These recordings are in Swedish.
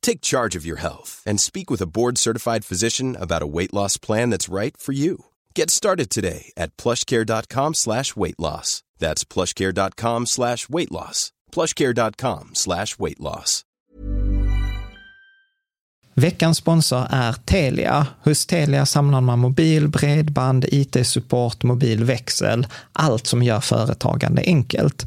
Take charge of your health and speak with a board-certified physician about a weight loss plan that's right for you. Get started today at plushcare.com slash weight loss. That's plushcare.com slash weight loss. plushcare.com slash weight loss. Veckans sponsor är Telia. Hos Telia samlar man mobil, bredband, IT-support, mobilväxel, allt som gör företagande enkelt.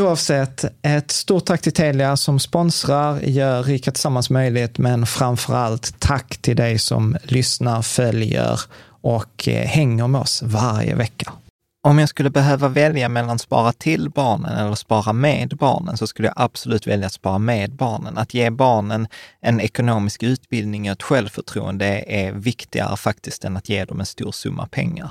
Oavsett, ett stort tack till Telia som sponsrar, gör Rika Tillsammans möjligt, men framför allt tack till dig som lyssnar, följer och eh, hänger med oss varje vecka. Om jag skulle behöva välja mellan spara till barnen eller spara med barnen så skulle jag absolut välja att spara med barnen. Att ge barnen en ekonomisk utbildning och ett självförtroende är viktigare faktiskt än att ge dem en stor summa pengar.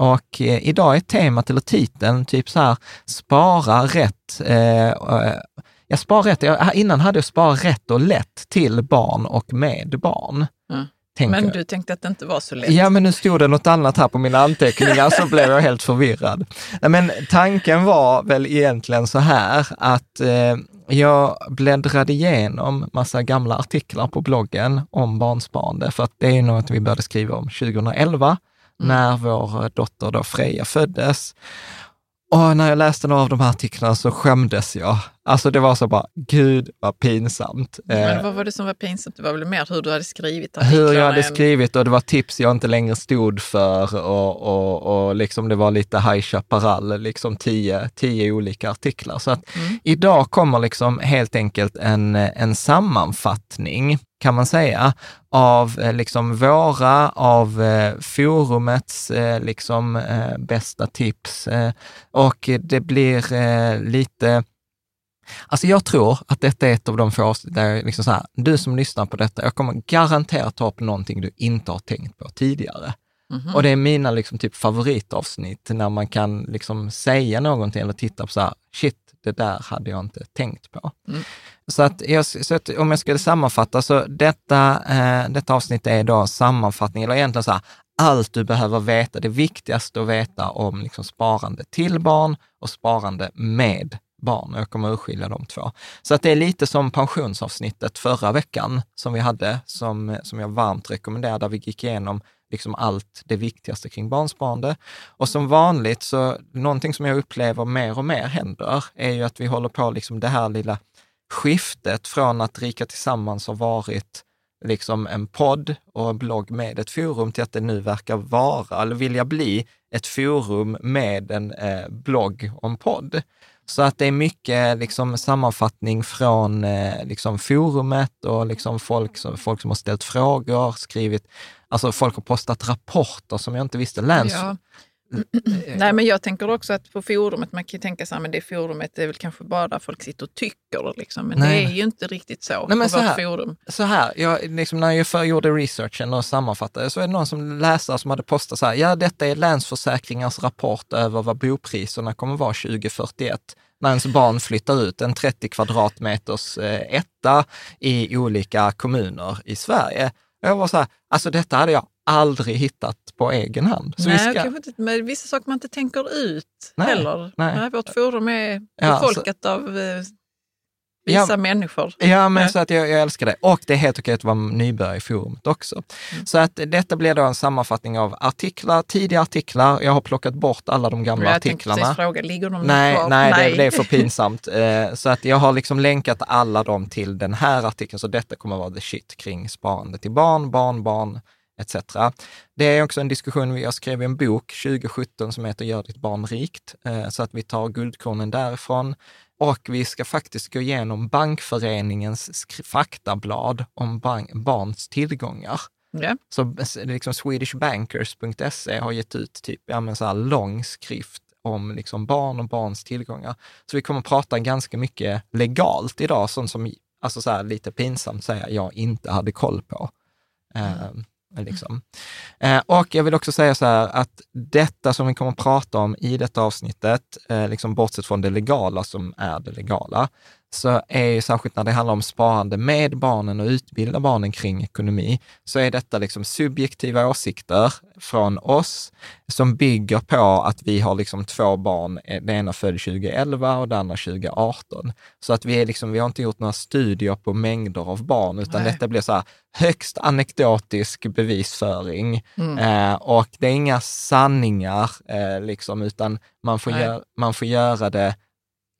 och eh, idag är temat eller titeln typ så här, spara rätt. Eh, eh jag sparar rätt, jag, innan hade jag spara rätt och lätt till barn och med barn. Mm. Men du tänkte att det inte var så lätt? Ja, men nu stod det något annat här på mina anteckningar, så blev jag helt förvirrad. Men tanken var väl egentligen så här att eh, jag bläddrade igenom massa gamla artiklar på bloggen om barnsparande, för att det är något vi började skriva om 2011 mm. När vår dotter då Freja föddes. Och när jag läste några av de här artiklarna så skämdes jag. Alltså det var så bara, gud vad pinsamt. Men eh, vad var det som var pinsamt? Det var väl mer hur du hade skrivit artiklarna? Hur jag hade skrivit och det var tips jag inte längre stod för och, och, och liksom det var lite High Chaparral, liksom tio, tio olika artiklar. Så att mm. idag kommer liksom helt enkelt en, en sammanfattning kan man säga, av eh, liksom våra, av eh, forumets eh, liksom eh, bästa tips. Eh, och det blir eh, lite Alltså jag tror att detta är ett av de få där liksom så här, du som lyssnar på detta, jag kommer garanterat ta upp någonting du inte har tänkt på tidigare. Mm -hmm. Och det är mina liksom typ favoritavsnitt när man kan liksom säga någonting eller titta på så här, shit, det där hade jag inte tänkt på. Mm. Så, att jag, så att om jag skulle sammanfatta, så detta, eh, detta avsnitt är då sammanfattning, eller egentligen så här, allt du behöver veta, det viktigaste att veta om liksom sparande till barn och sparande med barn. Jag kommer urskilja de två. Så att det är lite som pensionsavsnittet förra veckan som vi hade, som, som jag varmt rekommenderar, där vi gick igenom liksom allt det viktigaste kring barnsparande. Och som vanligt, så någonting som jag upplever mer och mer händer, är ju att vi håller på liksom det här lilla skiftet från att Rika Tillsammans har varit liksom en podd och en blogg med ett forum till att det nu verkar vara, eller vilja bli, ett forum med en eh, blogg och en podd. Så att det är mycket liksom, sammanfattning från eh, liksom, forumet och liksom, folk, som, folk som har ställt frågor, skrivit, alltså folk har postat rapporter som jag inte visste. Läns, ja. Nej, men jag tänker också att på forumet, man kan ju tänka sig att det forumet är väl kanske bara där folk sitter och tycker. Liksom. Men Nej. det är ju inte riktigt så Nej, men på så här, forum. Så här, jag, liksom, när jag för, gjorde researchen och sammanfattade så är det någon som läsare som hade postat så här, ja detta är Länsförsäkringars rapport över vad bopriserna kommer vara 2041 när ens barn flyttar ut en 30 kvadratmeters eh, etta i olika kommuner i Sverige. Jag var så här, alltså detta hade jag aldrig hittat på egen hand. Så nej, vi ska... kanske inte, men vissa saker man inte tänker ut nej, heller. Nej. Nej, vårt forum är befolkat ja, av eh, vissa ja, människor. Ja, men så att jag, jag, älskar det. Och det är helt okej att vara nybörjare i forumet också. Mm. Så att detta blir då en sammanfattning av artiklar, tidiga artiklar. Jag har plockat bort alla de gamla jag artiklarna. Jag fråga, ligger de nej, kvar? Nej, nej. Det, det, är för pinsamt. Eh, så att jag har liksom länkat alla dem till den här artikeln. Så detta kommer vara the shit kring sparande till barn, barnbarn, etc. Det är också en diskussion, jag skrev en bok 2017 som heter Gör ditt barn rikt, eh, så att vi tar guldkornen därifrån. Och vi ska faktiskt gå igenom Bankföreningens faktablad om barns tillgångar. Yeah. Så liksom swedishbankers.se har gett ut typ, ja, men så här lång skrift om liksom barn och barns tillgångar. Så vi kommer att prata ganska mycket legalt idag, sånt som alltså så här, lite pinsamt säga jag inte hade koll på. Mm. Mm. Liksom. Eh, och jag vill också säga så här att detta som vi kommer att prata om i detta avsnittet, eh, liksom bortsett från det legala som är det legala, så är ju särskilt när det handlar om sparande med barnen och utbilda barnen kring ekonomi, så är detta liksom subjektiva åsikter från oss som bygger på att vi har liksom två barn, det ena född 2011 och det andra 2018. Så att vi, är liksom, vi har inte gjort några studier på mängder av barn, utan Nej. detta blir så här högst anekdotisk bevisföring. Mm. Eh, och det är inga sanningar, eh, liksom, utan man får, gör, man får göra det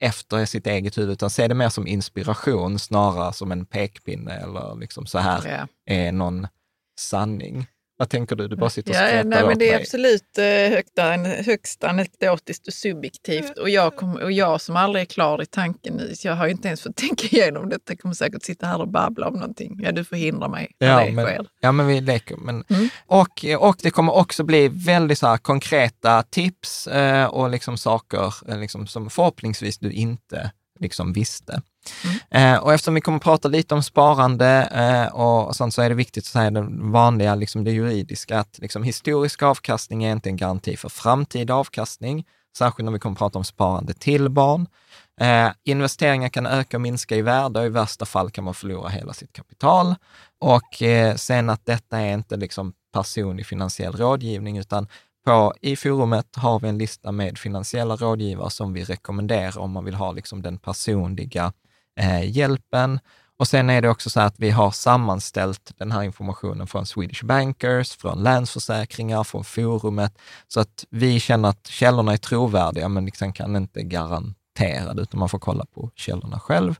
efter sitt eget huvud, utan se det mer som inspiration snarare som en pekpinne eller liksom så här ja. är någon sanning. Vad tänker du? Du bara sitter och skrattar ja, nej, men Det är mig. absolut eh, högt, högst anekdotiskt och subjektivt. Och jag, kom, och jag som aldrig är klar i tanken, jag har inte ens fått tänka igenom detta, jag kommer säkert sitta här och babbla om någonting. Ja, du förhindrar mig när ja, det men, sker. Ja, men vi leker. Men, mm. och, och det kommer också bli väldigt så konkreta tips eh, och liksom saker eh, liksom, som förhoppningsvis du inte liksom visste. Mm. Eh, och eftersom vi kommer att prata lite om sparande eh, och sånt så är det viktigt att säga det vanliga, liksom det juridiska, att liksom historisk avkastning är inte en garanti för framtida avkastning, särskilt när vi kommer att prata om sparande till barn. Eh, investeringar kan öka och minska i värde och i värsta fall kan man förlora hela sitt kapital. Och eh, sen att detta är inte liksom personlig finansiell rådgivning, utan på, I forumet har vi en lista med finansiella rådgivare som vi rekommenderar om man vill ha liksom den personliga eh, hjälpen. Och sen är det också så att vi har sammanställt den här informationen från Swedish Bankers, från Länsförsäkringar, från forumet, så att vi känner att källorna är trovärdiga, men liksom kan inte garantera det, utan man får kolla på källorna själv.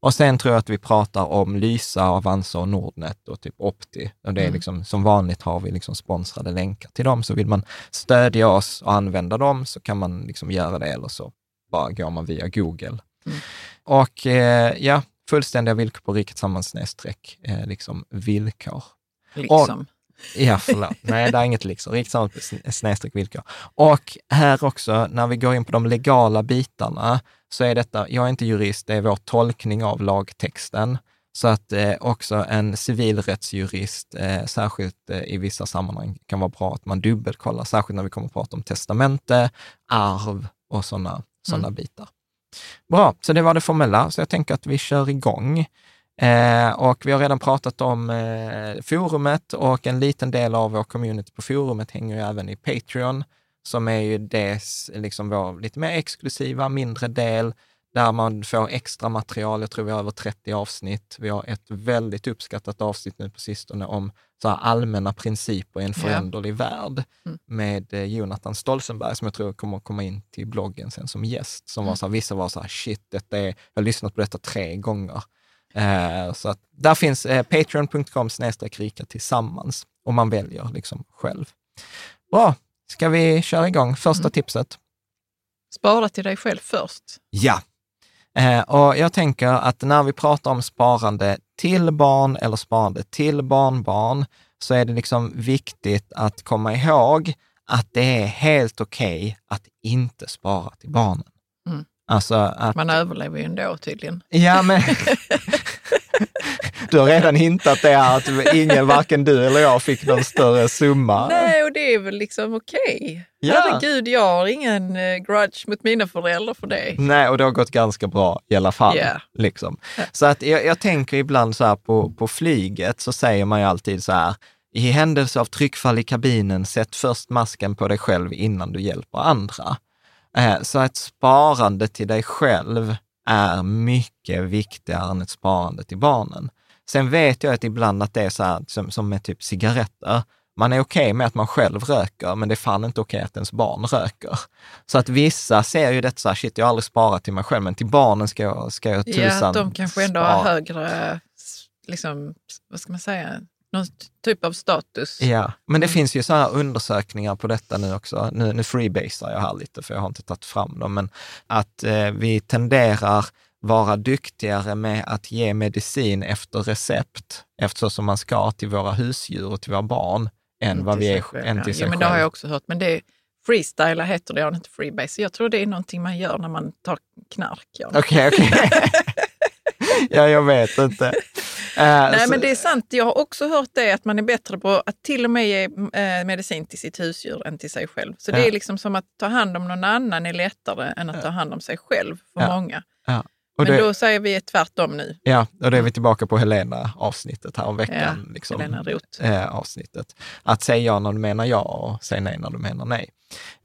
Och sen tror jag att vi pratar om Lysa, Avanza och Nordnet och typ Opti. Och det är mm. liksom, som vanligt har vi liksom sponsrade länkar till dem. Så vill man stödja oss och använda dem så kan man liksom göra det eller så bara går man via Google. Mm. Och eh, ja, fullständiga villkor på Riket Sammans eh, liksom villkor. Liksom. Och, Ja, förlåt. Nej, det är inget liksom. Riket snedstreck villkor. Och här också, när vi går in på de legala bitarna, så är detta, jag är inte jurist, det är vår tolkning av lagtexten. Så att eh, också en civilrättsjurist, eh, särskilt eh, i vissa sammanhang, kan vara bra att man dubbelkollar, särskilt när vi kommer att prata om testamente, arv och sådana såna mm. bitar. Bra, så det var det formella, så jag tänker att vi kör igång. Eh, och vi har redan pratat om eh, forumet och en liten del av vår community på forumet hänger ju även i Patreon, som är ju det, liksom vår lite mer exklusiva, mindre del, där man får extra material. Jag tror vi har över 30 avsnitt. Vi har ett väldigt uppskattat avsnitt nu på sistone om så allmänna principer i en föränderlig ja. värld mm. med eh, Jonathan Stolzenberg, som jag tror kommer komma in till bloggen sen som gäst. Som mm. var så här, vissa var så här, shit, detta är, jag har lyssnat på detta tre gånger. Eh, så att där finns eh, patreon.com rika tillsammans och man väljer liksom själv. Bra, ska vi köra igång första mm. tipset? Spara till dig själv först. Ja, Eh, och jag tänker att när vi pratar om sparande till barn eller sparande till barnbarn, så är det liksom viktigt att komma ihåg att det är helt okej okay att inte spara till barnen. Mm. Alltså att, Man överlever ju ändå tydligen. Ja, men Du har redan hintat det här att ingen, varken du eller jag fick någon större summa. Nej, och det är väl liksom okej. Okay. Ja. Herregud, jag har ingen uh, grudge mot mina föräldrar för det. Nej, och det har gått ganska bra i alla fall. Yeah. Liksom. Så att jag, jag, tänker ibland så här på, på flyget så säger man ju alltid så här, i händelse av tryckfall i kabinen, sätt först masken på dig själv innan du hjälper andra. Eh, så ett sparande till dig själv är mycket viktigare än ett sparande till barnen. Sen vet jag att ibland att det är så här, som, som med typ cigaretter. Man är okej okay med att man själv röker, men det är fan inte okej okay att ens barn röker. Så att vissa ser ju detta så här, shit, jag har aldrig sparat till mig själv, men till barnen ska jag, ska jag tusan Ja, de kanske ändå spara. har högre, liksom, vad ska man säga, någon typ av status. Ja, men det mm. finns ju sådana undersökningar på detta nu också. Nu, nu freebasar jag här lite, för jag har inte tagit fram dem, men att eh, vi tenderar vara duktigare med att ge medicin efter recept, eftersom man ska till våra husdjur och till våra barn, än mm, vad vi är själv, än till ja. sig ja, men Det har jag också hört, men det är freestyle heter det, inte freebase. Jag tror det är någonting man gör när man tar knark. Okej, okej. Okay, okay. ja, jag vet inte. Uh, Nej, så... men det är sant. Jag har också hört det att man är bättre på att till och med ge uh, medicin till sitt husdjur än till sig själv. Så ja. det är liksom som att ta hand om någon annan är lättare än att ta hand om sig själv för ja. många. Och Men det, då säger vi tvärtom nu. Ja, och då är vi tillbaka på Helena-avsnittet här om veckan. Ja, liksom, Helena Roth. Eh, avsnittet. Att säga ja när du menar ja och säga nej när du menar nej.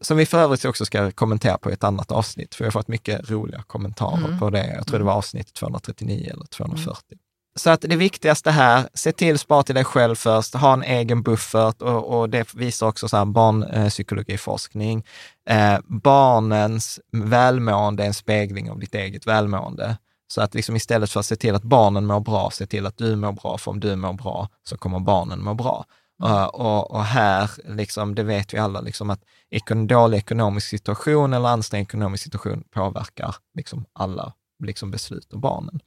Som vi för övrigt också ska kommentera på ett annat avsnitt, för vi har fått mycket roliga kommentarer mm. på det. Jag tror det var mm. avsnitt 239 eller 240. Mm. Så att det viktigaste här, se till spara till dig själv först, ha en egen buffert och, och det visar också så här barnpsykologiforskning. Eh, barnens välmående är en spegling av ditt eget välmående. Så att liksom istället för att se till att barnen mår bra, se till att du mår bra, för om du mår bra så kommer barnen må bra. Mm. Uh, och, och, här, liksom, det vet vi alla, liksom, att ekon, dålig ekonomisk situation eller ansträngd ekonomisk situation påverkar liksom, alla liksom, beslut och barnen.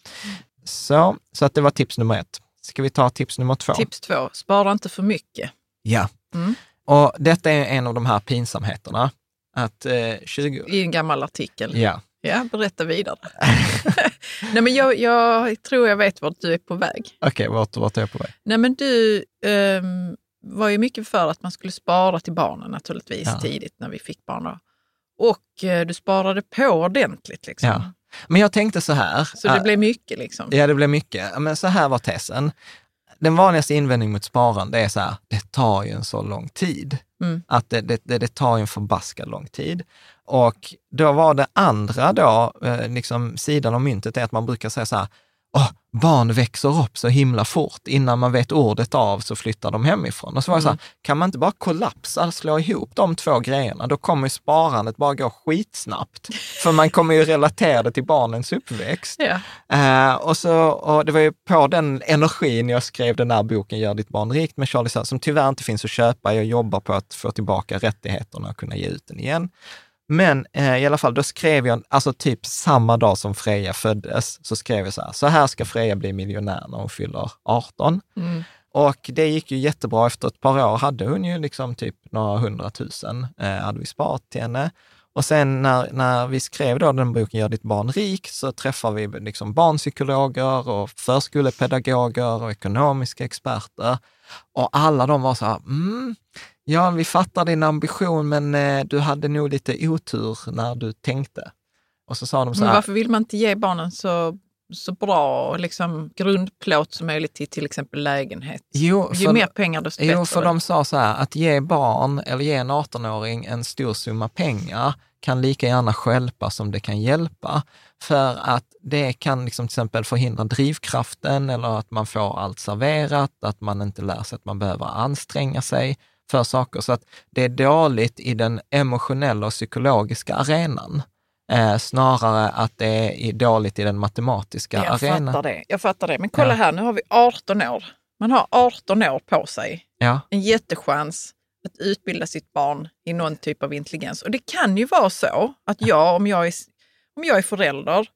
Så, så att det var tips nummer ett. Ska vi ta tips nummer två? Tips två, spara inte för mycket. Ja, mm. och detta är en av de här pinsamheterna. Att, eh, 20... I en gammal artikel. Ja. Ja, berätta vidare. Nej, men jag, jag, tror jag vet vart du är på väg. Okej, okay, vart, vart är jag på väg? Nej, men du um, var ju mycket för att man skulle spara till barnen naturligtvis ja. tidigt när vi fick barn. Och uh, du sparade på ordentligt. Liksom. Ja. Men jag tänkte så här. Så det äh, blev mycket liksom? Ja, det blev mycket. Men så här var testen. Den vanligaste invändningen mot sparande är så här, det tar ju en så lång tid. Mm. Att det, det, det, det tar ju en förbaskad lång tid. Och då var det andra då, eh, liksom sidan av myntet är att man brukar säga så här, oh, barn växer upp så himla fort. Innan man vet ordet av så flyttar de hemifrån. Och så var mm. så här, mm. kan man inte bara kollapsa, slå ihop de två grejerna? Då kommer ju sparandet bara gå skitsnabbt. För man kommer ju relatera det till barnens uppväxt. Ja. Uh, och, så, och det var ju på den energin jag skrev den här boken Gör ditt barn rikt med Charlie som tyvärr inte finns att köpa. Jag jobbar på att få tillbaka rättigheterna och kunna ge ut den igen. Men eh, i alla fall, då skrev jag, alltså typ samma dag som Freja föddes, så skrev jag så här, så här ska Freja bli miljonär när hon fyller 18. Mm. Och det gick ju jättebra. Efter ett par år hade hon ju liksom typ några hundratusen, eh, hade vi sparat till henne. Och sen när, när vi skrev då den boken Gör ditt barn rik, så träffar vi liksom barnpsykologer och förskolepedagoger och ekonomiska experter. Och alla de var så här, mm, Ja, vi fattar din ambition, men eh, du hade nog lite otur när du tänkte. Och så sa de så Men här, varför vill man inte ge barnen så, så bra liksom, grundplåt som möjligt till till exempel lägenhet? jo, Ju för, mer pengar desto bättre. jo, för de sa så här, att ge barn eller ge en 18-åring en stor summa pengar kan lika gärna stjälpa som det kan hjälpa. För att det kan liksom till exempel förhindra drivkraften eller att man får allt serverat, att man inte lär sig att man behöver anstränga sig för saker. Så att det är dåligt i den emotionella och psykologiska arenan. Eh, snarare att det är dåligt i den matematiska jag arenan. fattar det. Jag fattar det. Men kolla Ja. här, nu har vi 18 år. Man har 18 år på sig. Ja, En jättechans att utbilda sitt barn i någon typ av intelligens. Och det kan ju vara så att jag, om jag är, om jag är förälder,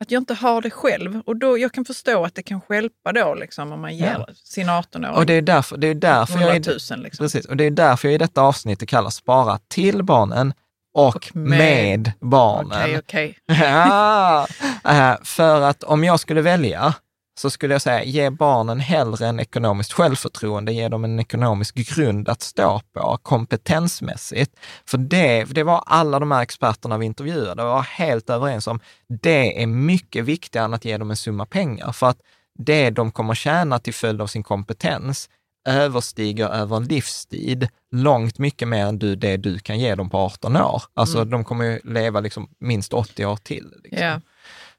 att jag inte har det själv. Och då, jag kan förstå att det kan stjälpa då liksom, om man ger Ja. sin 18-åring och det är därför, det är därför jag 100 är, 000. Liksom. Precis, och det är därför jag i detta avsnittet kallar spara till barnen och, Och med, med. barnen. Okej, okej. Ja, eh, för att om jag skulle välja så skulle jag säga ge barnen hellre en ekonomiskt självförtroende, ge dem en ekonomisk grund att stå på kompetensmässigt. För det, det var alla de här experterna vi intervjuade var helt överens om, det är mycket viktigare än att ge dem en summa pengar. För att det de kommer tjäna till följd av sin kompetens överstiger över en livstid långt mycket mer än du, det du kan ge dem på 18 år. Alltså de kommer ju leva liksom minst 80 år till. Liksom. Ja.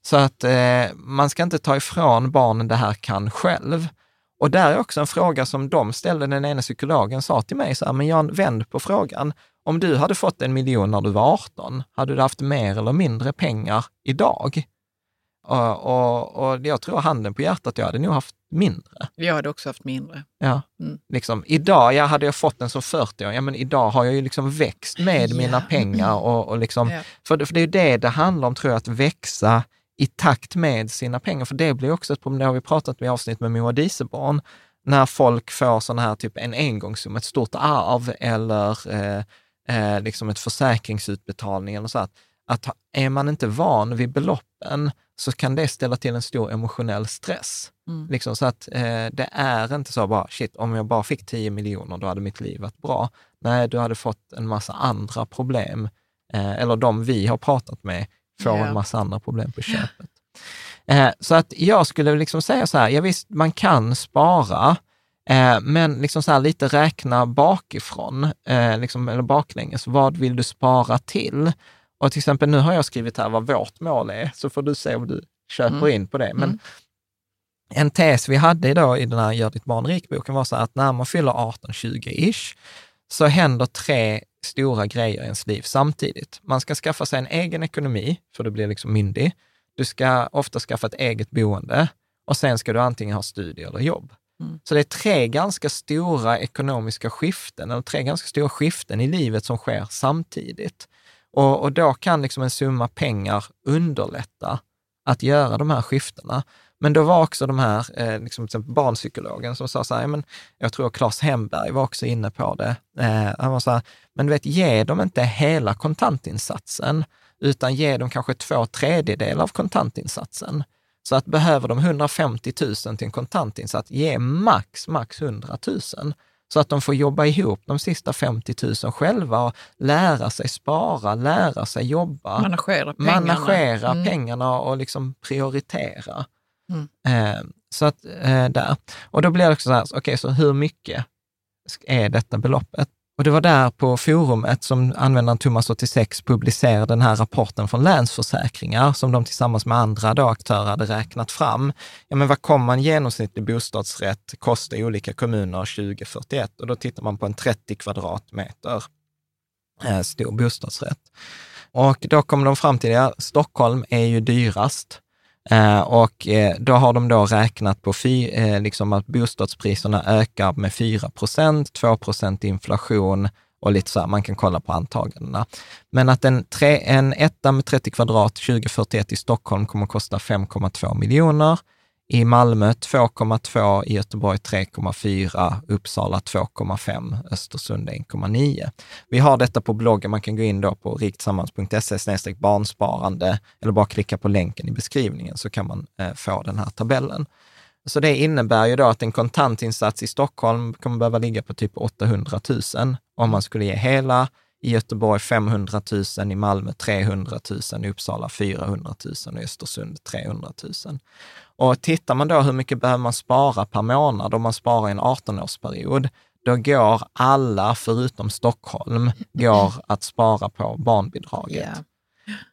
Så att eh, man ska inte ta ifrån barnen det här kan själv. Och där är också en fråga som de ställde, den ena psykologen sa till mig, så här, men Jan, vänd på frågan. Om du hade fått en miljon när du var 18, hade du haft mer eller mindre pengar idag? Och, och, och jag tror handen på hjärtat, jag hade nog haft mindre. Jag hade också haft mindre. Ja. Mm. Liksom, idag, ja, hade jag fått den som 40 år, ja men idag har jag ju liksom växt med Ja. mina pengar och, och liksom, Ja. för, för det är ju det det handlar om, tror jag, att växa i takt med sina pengar. För det blir också ett problem, det har vi pratat med i avsnitt med Moa Dieselbarn, när folk får sån här typ en engångssumma, ett stort arv eller eh, eh, liksom ett försäkringsutbetalning eller så. Att, att är man inte van vid beloppen så kan det ställa till en stor emotionell stress. Mm. Liksom så att eh, det är inte så bara, shit, om jag bara fick 10 miljoner, då hade mitt liv varit bra. Nej, du hade fått en massa andra problem, eh, eller de vi har pratat med får Ja. en massa andra problem på köpet. Eh, så att jag skulle liksom säga så här, ja visst, man kan spara, eh, men liksom så här lite räkna bakifrån, eh, liksom, eller baklänges. Vad vill du spara till? Och till exempel nu har jag skrivit här vad vårt mål är, så får du se om du köper Mm. in på det. Men Mm. en tes vi hade idag i den här Gör ditt barn rik-boken var så att när man fyller 18-20-ish så händer tre stora grejer i ens liv samtidigt. Man ska skaffa sig en egen ekonomi, för du blir liksom myndig. Du ska ofta skaffa ett eget boende och sen ska du antingen ha studie eller jobb. Mm. Så det är tre ganska stora ekonomiska skiften, eller tre ganska stora skiften i livet som sker samtidigt. Och, och då kan liksom en summa pengar underlätta att göra de här skiftena. Men då var också de här, eh, liksom till exempel barnpsykologen som sa så här, men jag tror Claes Hemberg var också inne på det. Eh, han var så här, men du vet, ge dem inte hela kontantinsatsen, utan ge dem kanske två tredjedelar av kontantinsatsen. Så att behöver de 150 000 till en kontantinsats, ge max, max 100 000. Så att de får jobba ihop de sista 50 000 själva och lära sig spara, lära sig jobba Managera pengarna. managera Mm. pengarna och liksom prioritera. Mm. Eh, så att eh, där. Och då blir det också så här, okej, så hur mycket är detta beloppet? Och det var där på forumet som användaren Thomas86 publicerade den här rapporten från Länsförsäkringar som de tillsammans med andra då aktörer hade räknat fram. Ja, men vad kommer en genomsnittlig bostadsrätt kosta i olika kommuner 2041? Och då tittar man på en 30 kvadratmeter eh, stor bostadsrätt. Och då kom de fram till det, Stockholm är ju dyrast. Eh, och eh, då har de då räknat på fy, eh, liksom att bostadspriserna ökar med 4 procent, 2 procent inflation och lite så här, man kan kolla på antagandena. Men att en, tre, en etta med 30 kvadrat 2041 i Stockholm kommer att kosta 5,2 miljoner. I Malmö 2,2, i Göteborg 3,4, Uppsala 2,5, Östersund 1,9. Vi har detta på bloggen, man kan gå in då på riktsammans.se barnsparande eller bara klicka på länken i beskrivningen så kan man eh, få den här tabellen. Så det innebär ju då att en kontantinsats i Stockholm kommer behöva ligga på typ 800 000 om man skulle ge hela i Göteborg 500 000, i Malmö 300 000, i Uppsala 400 000 och i Östersund 300 000. Och tittar man då hur mycket behöver man spara per månad om man sparar i en 18-årsperiod, då går alla förutom Stockholm går att spara på barnbidraget. Ja.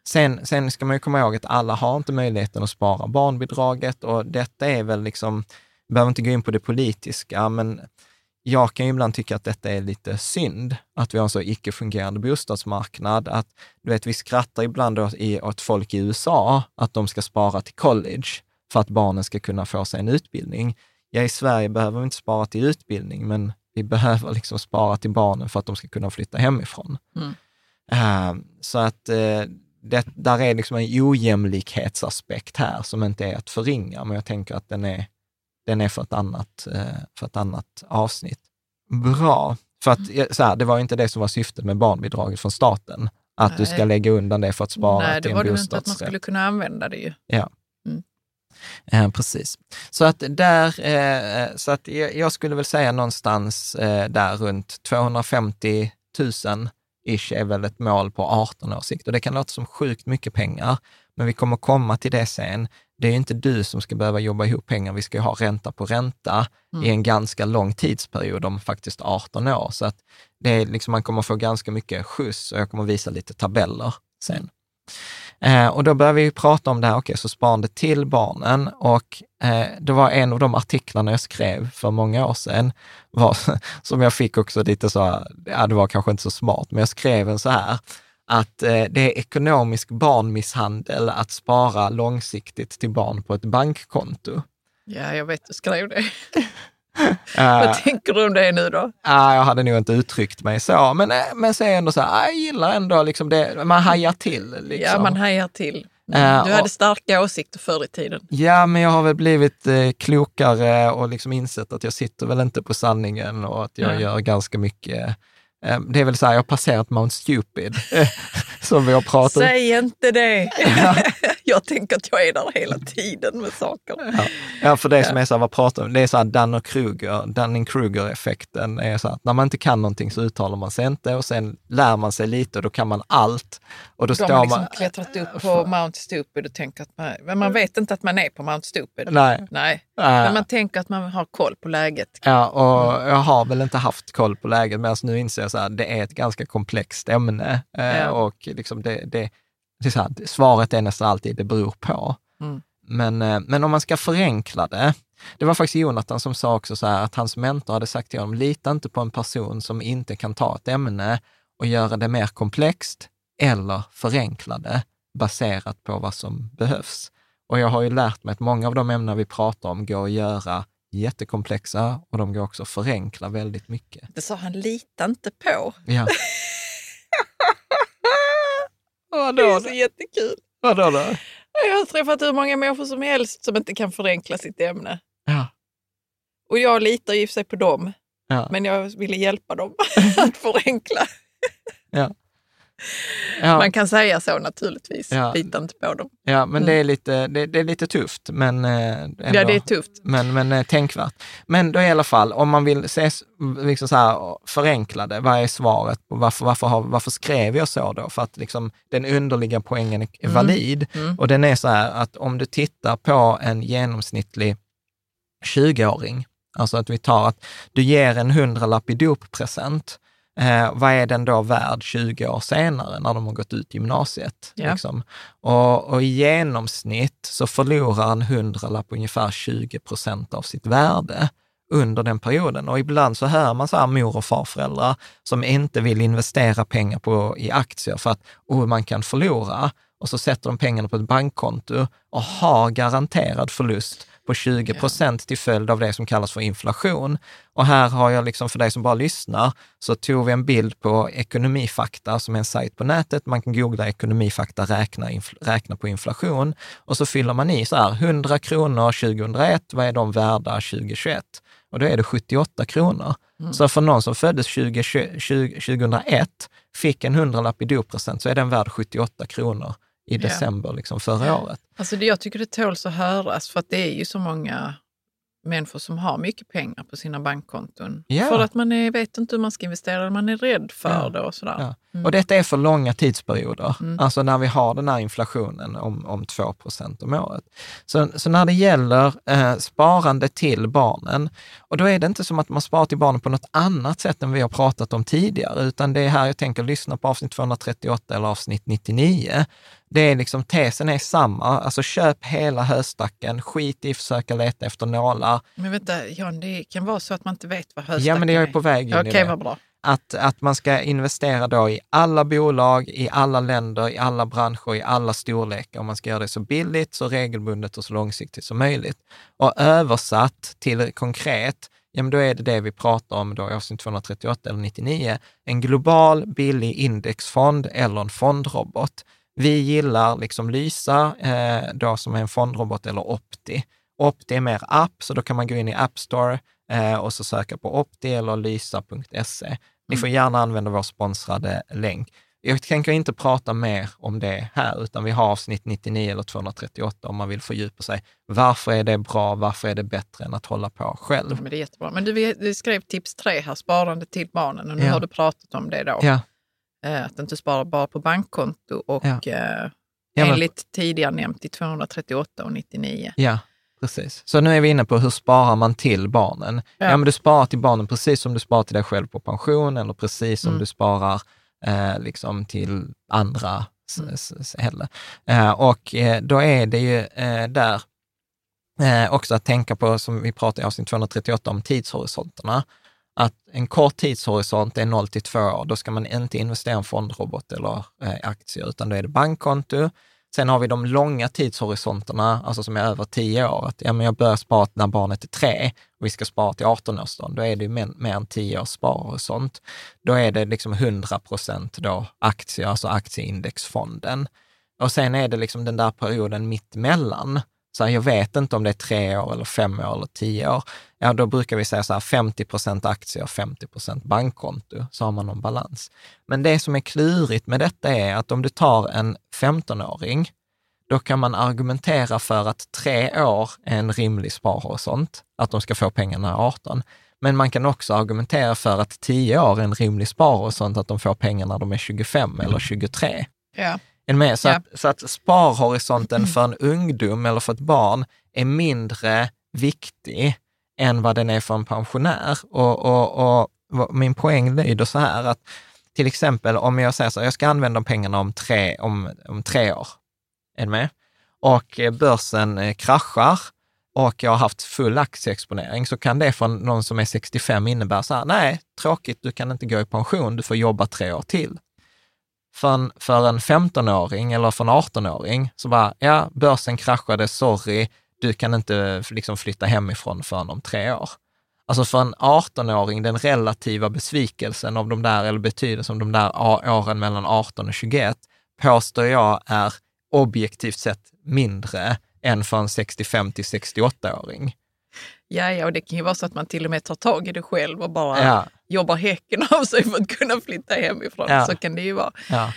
Sen, sen ska man ju komma ihåg att alla har inte möjligheten att spara barnbidraget och detta är väl liksom, behöver inte gå in på det politiska, men jag kan ju ibland tycka att detta är lite synd, att vi har en så icke-fungerande bostadsmarknad. Att, du vet, vi skrattar ibland åt, åt folk i USA, att de ska spara till college för att barnen ska kunna få sig en utbildning. Ja, i Sverige behöver vi inte spara till utbildning, men vi behöver liksom spara till barnen för att de ska kunna flytta hemifrån. Mm. Uh, så att uh, det, där är liksom en ojämlikhetsaspekt här som inte är att förringa, men jag tänker att den är, den är för, ett annat, uh, för ett annat avsnitt. Bra, för att så här, det var inte det som var syftet med barnbidraget från staten, att Nej. du ska lägga undan det för att spara Nej, till det var en det väl inte att man bostadsrätt. skulle kunna använda det ju. Ja. Mm. Eh, precis. Så att där, eh, så att jag, jag skulle väl säga någonstans eh, där runt 250 000 ish är väl ett mål på 18 års sikt. Och det kan låta som sjukt mycket pengar, men vi kommer komma till det sen. Det är inte du som ska behöva jobba ihop pengar, vi ska ju ha ränta på ränta i en ganska lång tidsperiod, om faktiskt 18 år. Så att det är liksom, man kommer få ganska mycket skjuts och jag kommer visa lite tabeller sen. Eh, och då börjar vi prata om det här, okej, så sparande till barnen. Och eh, det var en av de artiklarna jag skrev för många år sedan, var, som jag fick också lite så, ja det var kanske inte så smart, men jag skrev en så här, att eh, det är ekonomisk barnmisshandel att spara långsiktigt till barn på ett bankkonto. Ja, jag vet, du skrev det. Eh, Vad tänker du om det nu då? Ja, jag hade nog inte uttryckt mig så, men, eh, men så är jag ändå så här, jag gillar ändå liksom det, man hajar till. Liksom. Ja, man hajar till. Eh, Du och- hade starka åsikter förr i tiden. Ja, men jag har väl blivit eh, klokare och liksom insett att jag sitter väl inte på sanningen och att jag Nej. gör ganska mycket. Eh, det är väl så här, jag har passerat Mount Stupid, som vi har pratat om. Säg inte det! jag tänker att jag är där hela tiden med saker. Ja, för det som är så här, vad pratar om? Det är så här Dunning-Kruger, Dunning-Kruger-effekten är så här, att när man inte kan någonting så uttalar man sig inte och sen lär man sig lite och då kan man allt. Och då De står har liksom man... klättrat upp på Mount Stupid och tänker att man, men man vet inte att man är på Mount Stupid. Nej. Nej. Äh, Men man tänker att man har koll på läget. Ja, och jag har väl inte haft koll på läget, men alltså nu inser jag så här, det är ett ganska komplext ämne. Eh, Ja. Och liksom det, det, så här, svaret är nästan alltid, det beror på. Mm. Men, eh, men om man ska förenkla det, det var faktiskt Jonathan som sa också så här att hans mentor hade sagt till honom, lita inte på en person som inte kan ta ett ämne och göra det mer komplext eller förenkla det baserat på vad som behövs. Och jag har ju lärt mig att många av de ämnen vi pratar om går att göra jättekomplexa och de går också att förenkla väldigt mycket. Det sa han lita inte på. Ja. Det är Vadå så jättekul. Vadå då? Jag har träffat hur många människor som helst som inte kan förenkla sitt ämne. Ja. Och jag litar för sig på dem, Ja. men jag ville hjälpa dem att förenkla. Ja. Ja. Man kan säga så naturligtvis. Ja. Lita inte på dem. ja, men det är lite, det, det är lite tufft, men eh, ändå. Ja, det är tufft. Men, men eh, tänkvärt. Men då i alla fall, om man vill se, liksom så här, förenkla det, vad är svaret? på Varför, varför, har, varför skrev jag så då? För att liksom, den underliggande poängen är Mm. valid. Mm. Och den är så här att om du tittar på en genomsnittlig 20-åring, alltså att vi tar att du ger en hundralapp i doppresent, eh, vad är den då värd 20 år senare när de har gått ut gymnasiet? Ja. Liksom? Och, och i genomsnitt så förlorar en hundralapp ungefär 20 procent av sitt värde under den perioden. Och ibland så hör man så här mor och farföräldrar som inte vill investera pengar på, i aktier för att oh, man kan förlora. Och så sätter de pengarna på ett bankkonto och har garanterad förlust på 20 procent till följd av det som kallas för inflation. Och här har jag, liksom för dig som bara lyssnar, så tog vi en bild på Ekonomifakta som är en sajt på nätet. Man kan googla Ekonomifakta, räkna, räkna på inflation och så fyller man i så här, 100 kronor 2001, vad är de värda 2021? Och då är det 78 kronor. Så för någon som föddes 20, 20, 2001, fick en hundralapp i doppresent, så är den värd 78 kronor i december liksom förra året. Alltså det, jag tycker det tåls att höras för att det är ju så många människor som har mycket pengar på sina bankkonton. Ja. För att man är, vet inte hur man ska investera, man är rädd för Ja. det och sådär. Ja. Mm. Och detta är för långa tidsperioder, Mm. alltså när vi har den här inflationen om, om 2% om året. Så, så när det gäller eh, sparande till barnen, och då är det inte som att man sparar till barnen på något annat sätt än vi har pratat om tidigare, utan det är här jag tänker lyssna på avsnitt 238 eller avsnitt 99. Det är liksom, tesen är samma, alltså köp hela höstacken, skit i att försöka leta efter nålar. Men vänta, Jan, det kan vara så att man inte vet vad höstacken Ja, men det är på väg in Okej, det. vad bra. att, att man ska investera då i alla bolag, i alla länder, i alla branscher, i alla storlekar. Och man ska göra det så billigt, så regelbundet och så långsiktigt som möjligt. Och översatt till konkret, ja men då är det det vi pratar om då i avsnitt 238 eller 99, en global billig indexfond eller en fondrobot. Vi gillar liksom Lysa, eh, då som är en fondrobot, eller Opti. Opti är mer app, så då kan man gå in i App Store eh, och så söka på Opti eller lysa.se. Ni får gärna använda vår sponsrade länk. Jag tänker inte prata mer om det här, utan vi har avsnitt 99 eller 238 om man vill fördjupa sig. Varför är det bra? Varför är det bättre än att hålla på själv? Men det är jättebra. Men du, du skrev tips tre här, sparande till barnen. Och nu Ja. har du pratat om det då. Ja, Att inte spara bara på bankkonto och Ja. eh, ja, men, enligt tidigare nämnt i 238 och 99. ja, precis. Så nu är vi inne på hur sparar man till barnen? Ja, Ja. men du sparar till barnen precis som du sparar till dig själv på pension eller precis som Mm. du sparar eh, liksom till andra Mm. heller. Eh, och eh, då är det ju eh, där eh, också att tänka på, som vi pratade i avsnitt 238 om tidshorisonterna, att en kort tidshorisont är 0 till 2 år. Då ska man inte investera i en fondrobot eller eh, aktier, utan då är det bankkonto. Sen har vi de långa tidshorisonterna, alltså som är över 10 år. Att, ja, men jag börjar spara när barnet är 3 och vi ska spara till 18-årsdagen. Då är det ju mer, mer än 10 års sparhorisont. Då är det liksom 100 procent då aktier, alltså aktieindexfonden. Och sen är det liksom den där perioden mittemellan. Så här, jag vet inte om det är tre år eller fem år eller tio år. Ja, då brukar vi säga så här 50 procent aktier, 50 procent bankkonto, så har man någon balans. Men det som är klurigt med detta är att om du tar en 15-åring, då kan man argumentera för att tre år är en rimlig sparhorisont, att de ska få pengarna när 18. Men man kan också argumentera för att 10 år är en rimlig sparhorisont, att de får pengar när de är 25 eller 23. Ja. Är med? Så, Ja. att, så att sparhorisonten för en ungdom eller för ett barn är mindre viktig än vad den är för en pensionär. Och, och, och min poäng lyder så här att till exempel om jag säger så här, jag ska använda pengarna om tre, om, om tre år. Är ni med? Och börsen eh, kraschar och jag har haft full aktieexponering, så kan det för någon som är 65 innebära så här, nej, tråkigt, du kan inte gå i pension, du får jobba tre år till för en, för en 15-åring eller för en 18-åring så bara, ja, börsen kraschade, sorry, du kan inte eh, liksom flytta hemifrån förrän om tre år. Alltså för en 18-åring, den relativa besvikelsen av de där, eller betydelsen av de där åren mellan 18 och 21, påstår jag är objektivt sett mindre än för en 65 till 68-åring. Ja, ja, och det kan ju vara så att man till och med tar tag i det själv och bara Ja, jobbar häcken av sig för att kunna flytta hemifrån. Ja. Så kan det ju vara. ja.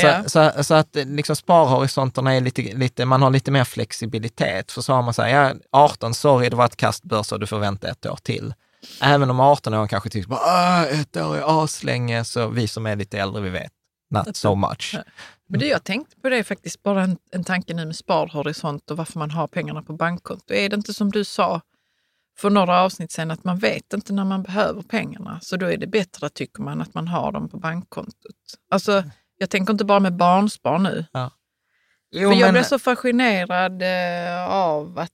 Så, Ja. så, så att liksom sparhorisonterna är lite, lite, man har lite mer flexibilitet. För så har man så här, ja, 18, sorry, det var ett kastbörs och du får vänta ett år till. Även om 18 år kanske tycker, bara, "Ah, ett år är aslänge, så vi som är lite äldre, vi vet, not so much. Men du, jag tänkte på det faktiskt, bara en, en tanke nu med sparhorisont och varför man har pengarna på bankkonto. Är det inte som du sa för några avsnitt sedan att man vet inte när man behöver pengarna, så då är det bättre, tycker man, att man har dem på bankkontot. Alltså, jag tänker inte bara med barnspar nu. Jo, för jag men- blir så fascinerad eh, av att,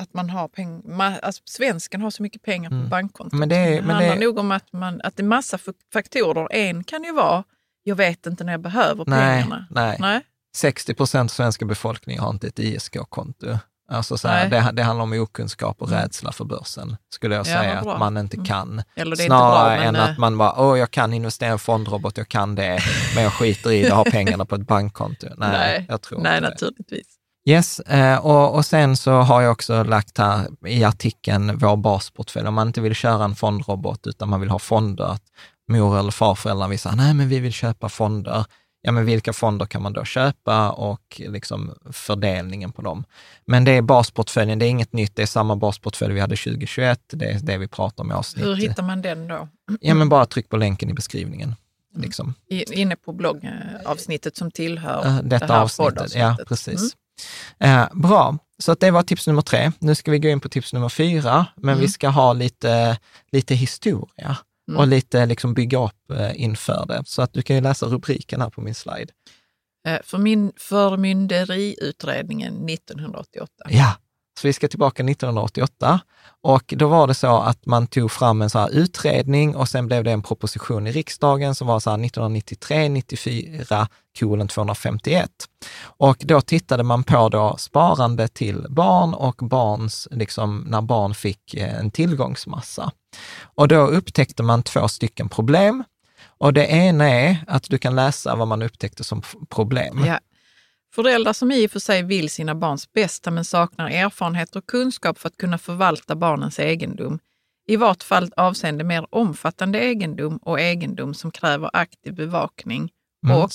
att man har pengar. Alltså, svensken har så mycket pengar på Mm. bankkontot. Men det är- men handlar det- nog om att, man, att det är massa faktorer. En kan ju vara, jag vet inte när jag behöver nej, pengarna. nej. Nej. 60 procent av svenska befolkningen har inte ett ISK-konto. Alltså så här, det, det handlar om okunskap och Mm. rädsla för börsen, skulle jag Ja, säga, bra. att man inte Mm. kan. Det är Snarare inte bra, än att eh, man bara, åh, jag kan investera i en fondrobot, jag kan det, men jag skiter i det, har pengarna på ett bankkonto. Nej, Nej, jag tror nej, inte det. naturligtvis. Yes, eh, och, och sen så har jag också lagt här i artikeln vår basportfölj, om man inte vill köra en fondrobot utan man vill ha fonder, att mor eller farföräldrar vill säga, nej men vi vill köpa fonder. Ja men vilka fonder kan man då köpa och liksom fördelningen på dem. Men det är basportföljen, det är inget nytt, det är samma basportfölj vi hade 2021, det är det vi pratar om i avsnitt. Hur hittar man den då? Ja men bara tryck på länken i beskrivningen. Liksom. I, inne på bloggavsnittet som tillhör Detta det här avsnittet. Ja, precis. Eh, bra, så att det var tips nummer tre. Nu ska vi gå in på tips nummer fyra, men Mm. vi ska ha lite, lite historia Mm. och lite liksom bygga upp eh, inför det. Så att du kan ju läsa rubriken här på min slide. Eh, För min förmynderiutredningen 1988. Ja, så vi ska tillbaka 1988 och då var det så att man tog fram en så här utredning och sen blev det en proposition i riksdagen som var så här 1993 94 kolon 251. Och då tittade man på då sparande till barn och barns, liksom när barn fick eh, en tillgångsmassa. Och då upptäckte man två stycken problem. Och det ena är att du kan läsa vad man upptäckte som problem. Ja. Föräldrar som i och för sig vill sina barns bästa men saknar erfarenhet och kunskap för att kunna förvalta barnens egendom, i vart fall avseende mer omfattande egendom och egendom som kräver aktiv bevakning Mm. och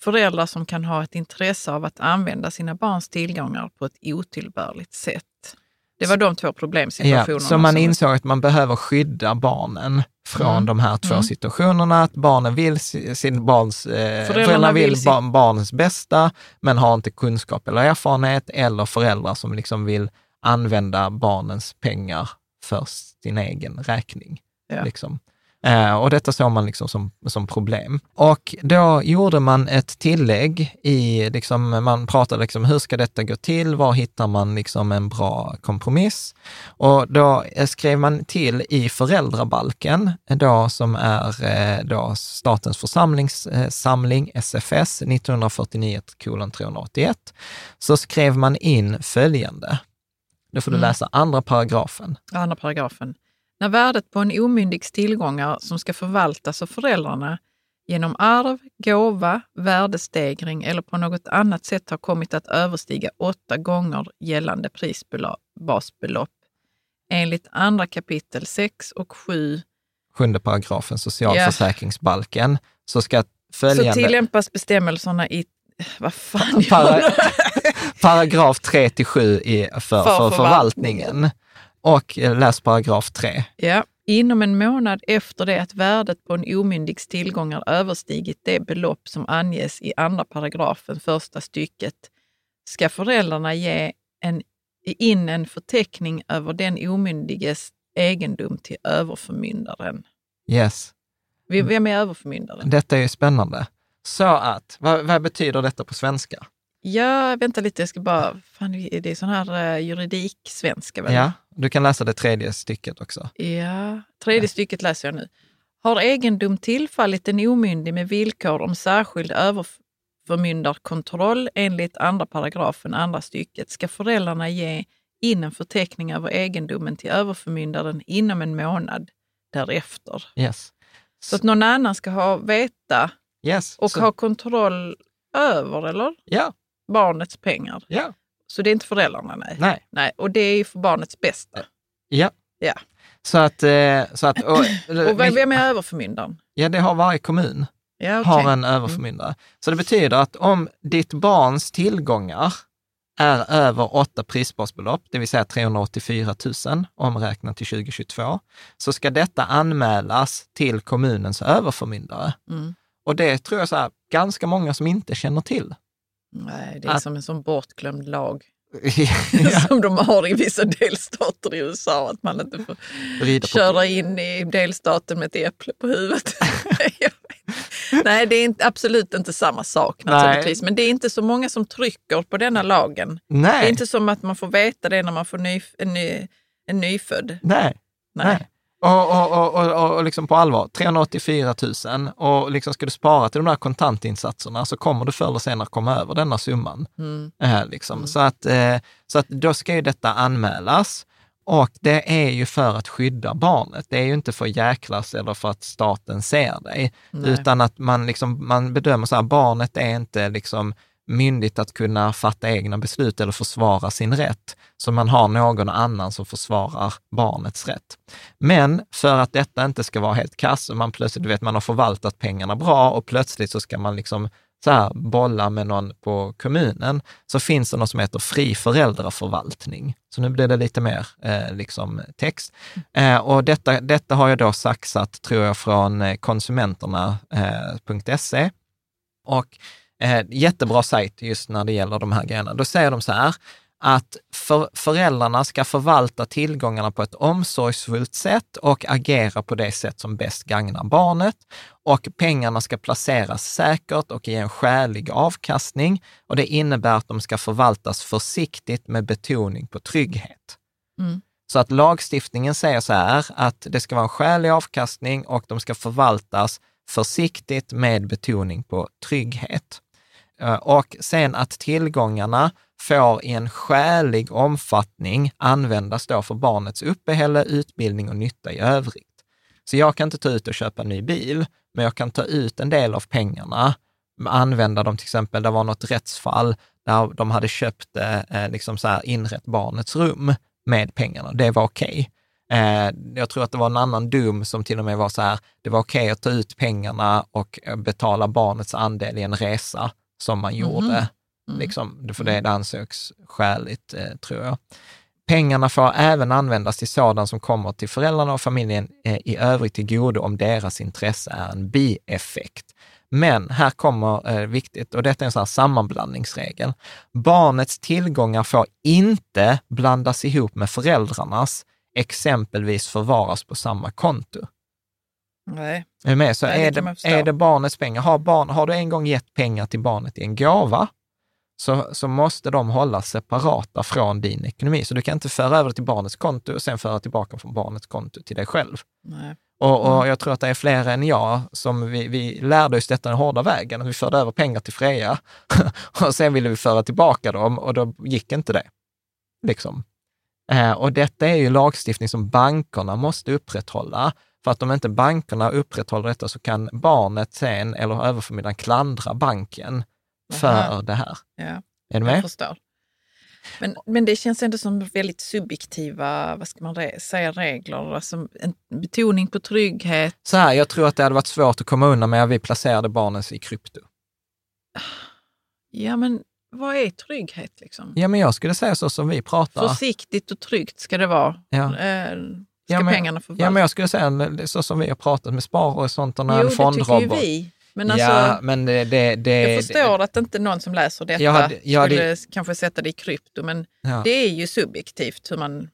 föräldrar som kan ha ett intresse av att använda sina barns tillgångar på ett otillbörligt sätt. Det var de två problemsituationerna. Ja, så man insåg att man behöver skydda barnen från Mm. de här två Mm. situationerna, att barnen vill si- sin barns, eh, Föräldrarna föräldrarna vill vill sin- ba- barnens bästa, men har inte kunskap eller erfarenhet, eller föräldrar som liksom vill använda barnens pengar för sin egen räkning. Ja. Liksom. Eh, och detta såg man liksom som, som problem. Och då gjorde man ett tillägg i, liksom, man pratade liksom, hur ska detta gå till? Var hittar man liksom en bra kompromiss? Och då eh, skrev man till i föräldrabalken, eh, då, som är då Statens församlingssamling, SFS, 1949 381, så skrev man in följande. Då får du Mm. läsa andra paragrafen. Andra paragrafen. När värdet på en omyndigs tillgångar som ska förvaltas av föräldrarna genom arv, gåva, värdestegring eller på något annat sätt har kommit att överstiga åtta gånger gällande prisbasbelopp enligt andra kapitel 6 och 7 sjunde paragrafen socialförsäkringsbalken, så ska så följande tillämpas bestämmelserna i, vad fan Para- paragraf 3 till 7 i, för, för, För förvaltningen. Och eh, läs paragraf 3. Ja, inom en månad efter det att värdet på en omyndigs tillgångar överstigit det belopp som anges i andra paragrafen första stycket ska föräldrarna ge en, in en förteckning över den omyndiges egendom till överförmyndaren. Yes, Vem är överförmyndaren? detta är ju spännande. Så att, vad, vad betyder detta på svenska? Ja, vänta lite, jag ska bara... Fan, det är sån här uh, juridik-svenska väl? Ja, du kan läsa det tredje stycket också. Ja, tredje stycket läser jag nu. Har egendom tillfallit en omyndig med villkor om särskild överförmyndarkontroll enligt andra paragrafen, andra stycket, ska föräldrarna ge in en förteckning över egendomen till överförmyndaren inom en månad därefter. Yes. Så att någon annan ska ha veta yes. och så, ha kontroll över, eller? Ja, Barnets pengar. ja, Så det är inte föräldrarna, nej. nej, nej. Och det är ju för barnets bästa. ja. Ja. Så att, eh, så att och, Och vem, är överförmyndaren? ja, det har varje kommun. Ja, okej. har en överförmyndare. Så det betyder att om ditt barns tillgångar är över åtta prisbasbelopp, det vill säga 384 000 omräknat till 2022, så ska detta anmälas till kommunens överförmyndare. Mm. Och det tror jag så här, ganska många som inte känner till. Nej, det är Att- som en sån bortglömd lag ja, som de har i vissa delstater i USA, att man inte får rida på- köra in i delstaten med ett äpple på huvudet. Nej, det är inte, absolut inte samma sak naturligtvis, men det är inte så många som trycker på denna lagen. Det är Nej, inte som att man får veta det när man får ny, en, ny, en nyfödd. nej, Nej. nej. Och, och, och, och, och liksom på allvar, 384 000 och liksom ska du spara till de där kontantinsatserna så kommer du förr eller senare komma över denna summan. Mm. Eh, liksom. så, att, eh, så att då ska ju detta anmälas och det är ju för att skydda barnet. Det är ju inte för att jäklas eller för att staten ser dig, Nej. utan att man, liksom, man bedömer så här, barnet är inte liksom myndigt att kunna fatta egna beslut eller försvara sin rätt. Så man har någon annan som försvarar barnets rätt. Men för att detta inte ska vara helt kass och man plötsligt, du vet, man har förvaltat pengarna bra och plötsligt så ska man liksom så här, bolla med någon på kommunen, så finns det något som heter fri föräldraförvaltning. Så nu blir det lite mer eh, liksom text. Eh, och detta, detta har jag då saxat, tror jag, från konsumenterna.se. Eh, eh och eh, jättebra sajt just när det gäller de här grejerna. Då säger de så här, att för, föräldrarna ska förvalta tillgångarna på ett omsorgsfullt sätt och agera på det sätt som bäst gagnar barnet. Och pengarna ska placeras säkert och ge en skälig avkastning. Och det innebär att de ska förvaltas försiktigt med betoning på trygghet. Mm. Så att lagstiftningen säger så här, att det ska vara en skälig avkastning och de ska förvaltas försiktigt med betoning på trygghet. Eh, och sen att tillgångarna får i en skälig omfattning användas då för barnets uppehälle, utbildning och nytta i övrigt. Så jag kan inte ta ut och köpa en ny bil, men jag kan ta ut en del av pengarna, använda dem till exempel, det var något rättsfall där de hade köpt, eh, eh liksom så här, inrett barnets rum med pengarna. Det var okej. Okay. Eh, jag tror att det var en annan dom som till och med var så här, det var okej okay att ta ut pengarna och eh, betala barnets andel i en resa som man gjorde. Mm. Mm. Liksom, för det, det ansågs skäligt, eh, tror jag. Pengarna får även användas till sådant som kommer till föräldrarna och familjen eh, i övrigt till godo om deras intresse är en bieffekt. Men här kommer eh, viktigt, och detta är en sån här sammanblandningsregel. Barnets tillgångar får inte blandas ihop med föräldrarnas, exempelvis förvaras på samma konto. Nej. Är du med? Så Nej, är, det, är det barnets pengar. Har, barn, har du en gång gett pengar till barnet i en gåva, så, så måste de hållas separata från din ekonomi. Så du kan inte föra över det till barnets konto och sen föra tillbaka från barnets konto till dig själv. Nej. Och, och, mm. jag tror att det är fler än jag som vi, vi lärde oss detta den hårda vägen. Vi förde över pengar till Freja och sen ville vi föra tillbaka dem och då gick inte det. Liksom. Eh, och detta är ju lagstiftning som bankerna måste upprätthålla. För att om inte bankerna upprätthåller detta så kan barnet sen, eller överförmidlaren, klandra banken för Aha. det här. Ja, är du med? Jag förstår. Men, men det känns ändå som väldigt subjektiva, vad ska man säga, regler. Alltså en betoning på trygghet. Så här, jag tror att det hade varit svårt att komma undan med att vi placerade barnen i krypto. Ja, men vad är trygghet liksom? Ja, men jag skulle säga så som vi pratar. Försiktigt och tryggt ska det vara. Ja. Ska ja, men, pengarna förvaltas? Ja, men jag skulle säga så som vi har pratat med Spar och sånt. Och jo, en fondrobot. det tycker ju vi. Men alltså, ja, men det, det, det, jag förstår att inte någon som läser detta jag hade, jag skulle hade, kanske sätta det i krypto, men ja. det är ju subjektivt hur man...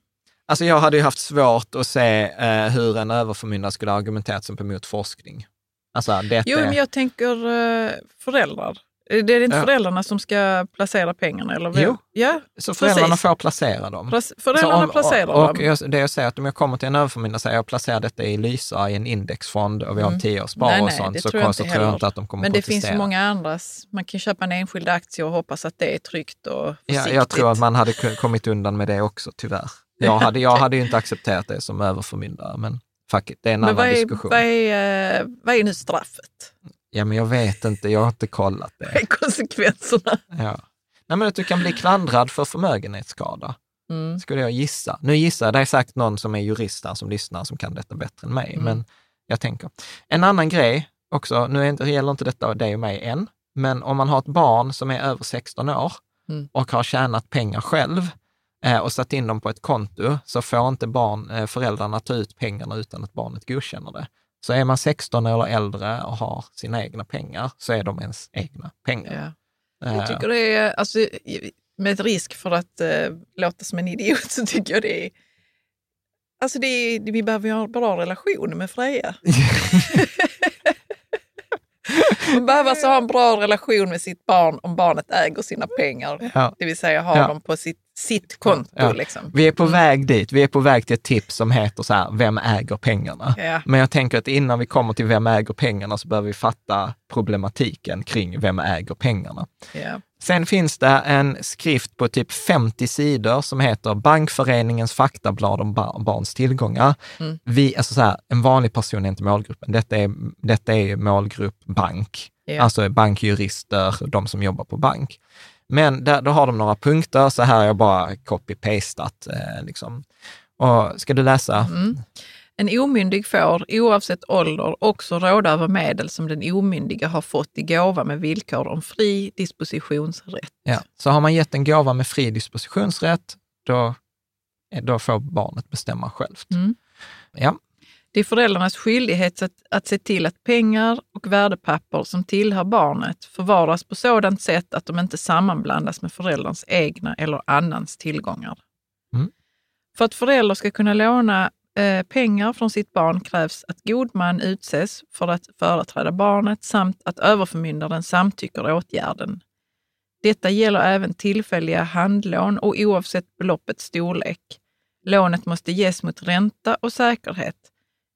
Alltså jag hade ju haft svårt att se eh, hur en överförmyndare skulle argumenterat sig emot forskning. Alltså, det jo, men jag tänker eh, föräldrar. Det är inte ja. föräldrarna som ska placera pengarna? Eller jo, ja, så föräldrarna precis. får placera dem. Plas föräldrarna om, placerar och, och dem. det jag säger att om jag kommer till en överförmyndare och säger jag placerar detta i Lysa i en indexfond och vi har en mm. tioårsspar och sånt, så, tror jag, jag inte att de kommer Men det finns många andra. Man kan köpa en enskild aktie och hoppas att det är tryggt och försiktigt. Ja, jag tror att man hade kommit undan med det också, tyvärr. Jag hade, jag hade ju inte accepterat det som överförmyndare, men fuck it, det är en men annan vad är, diskussion. Vad är, eh, vad är nu straffet? Ja, men jag vet inte, jag har inte kollat det. Konsekvenserna? Ja. Nej, men att du kan bli klandrad för förmögenhetsskada, mm. skulle jag gissa. Nu gissar jag, det är säkert någon som är jurist här som lyssnar som kan detta bättre än mig, mm. men jag tänker. En annan grej också, nu gäller inte detta dig och mig än, men om man har ett barn som är över 16 år mm. och har tjänat pengar själv eh, och satt in dem på ett konto, så får inte barn, eh, föräldrarna ta ut pengarna utan att barnet godkänner det. Så är man 16 eller äldre och har sina egna pengar så är de ens egna pengar. Ja. Jag tycker det är, alltså, med risk för att uh, låta som en idiot, så tycker jag det är Alltså det är, vi behöver ha en bra relation med Freja. Man behöver alltså ha en bra relation med sitt barn om barnet äger sina pengar. Ja. Det vill säga ha ja. dem på sitt sitt konto. Ja. Liksom. Vi är på väg dit. Vi är på väg till ett tips som heter så här, vem äger pengarna? Ja. Men jag tänker att innan vi kommer till vem äger pengarna så behöver vi fatta problematiken kring vem äger pengarna. Ja. Sen finns det en skrift på typ 50 sidor som heter Bankföreningens faktablad om bar barns tillgångar. Mm. Vi, alltså så här, en vanlig person är inte målgruppen. Detta är, detta är målgrupp bank, alltså bankjurister, de som jobbar på bank. Men där, då har de några punkter, så här har jag bara copy-pastat. Eh, liksom. Och, ska du läsa? Mm. En omyndig får, oavsett ålder, också råda över medel som den omyndiga har fått i gåva med villkor om fri dispositionsrätt. Ja. Så har man gett en gåva med fri dispositionsrätt, då, eh, då får barnet bestämma självt. Mm. Ja. Det är föräldrarnas skyldighet att, att se till att pengar och värdepapper som tillhör barnet förvaras på sådant sätt att de inte sammanblandas med förälderns egna eller annans tillgångar. Mm. För att föräldrar ska kunna låna eh, pengar från sitt barn krävs att god man utses för att företräda barnet samt att överförmyndaren samtycker åtgärden. Detta gäller även tillfälliga handlån och oavsett beloppets storlek. Lånet måste ges mot ränta och säkerhet.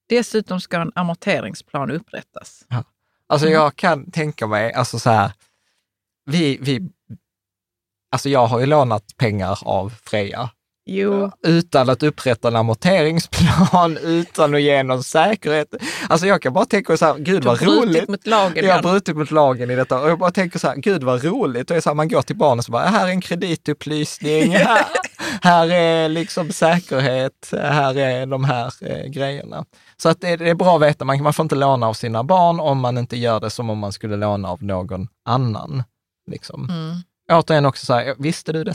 Dessutom ska en amorteringsplan upprättas. Alltså Mm. jag kan tänka mig, alltså så här, vi, vi, alltså jag har ju lånat pengar av Freja Jo, utan att upprätta en amorteringsplan, utan att ge någon säkerhet. Alltså jag kan bara tänka så här, gud du har vad roligt. brutit mot lagen. Jag har brutit mot lagen i detta och jag bara tänker så här, gud vad roligt. Och så här, man går till barnen och så bara, här är en kreditupplysning, här, här är liksom säkerhet, här är de här eh, grejerna. Så att det, det är bra att veta, man, man får inte låna av sina barn om man inte gör det som om man skulle låna av någon annan. Liksom. Mm. Återigen också så här, visste du det?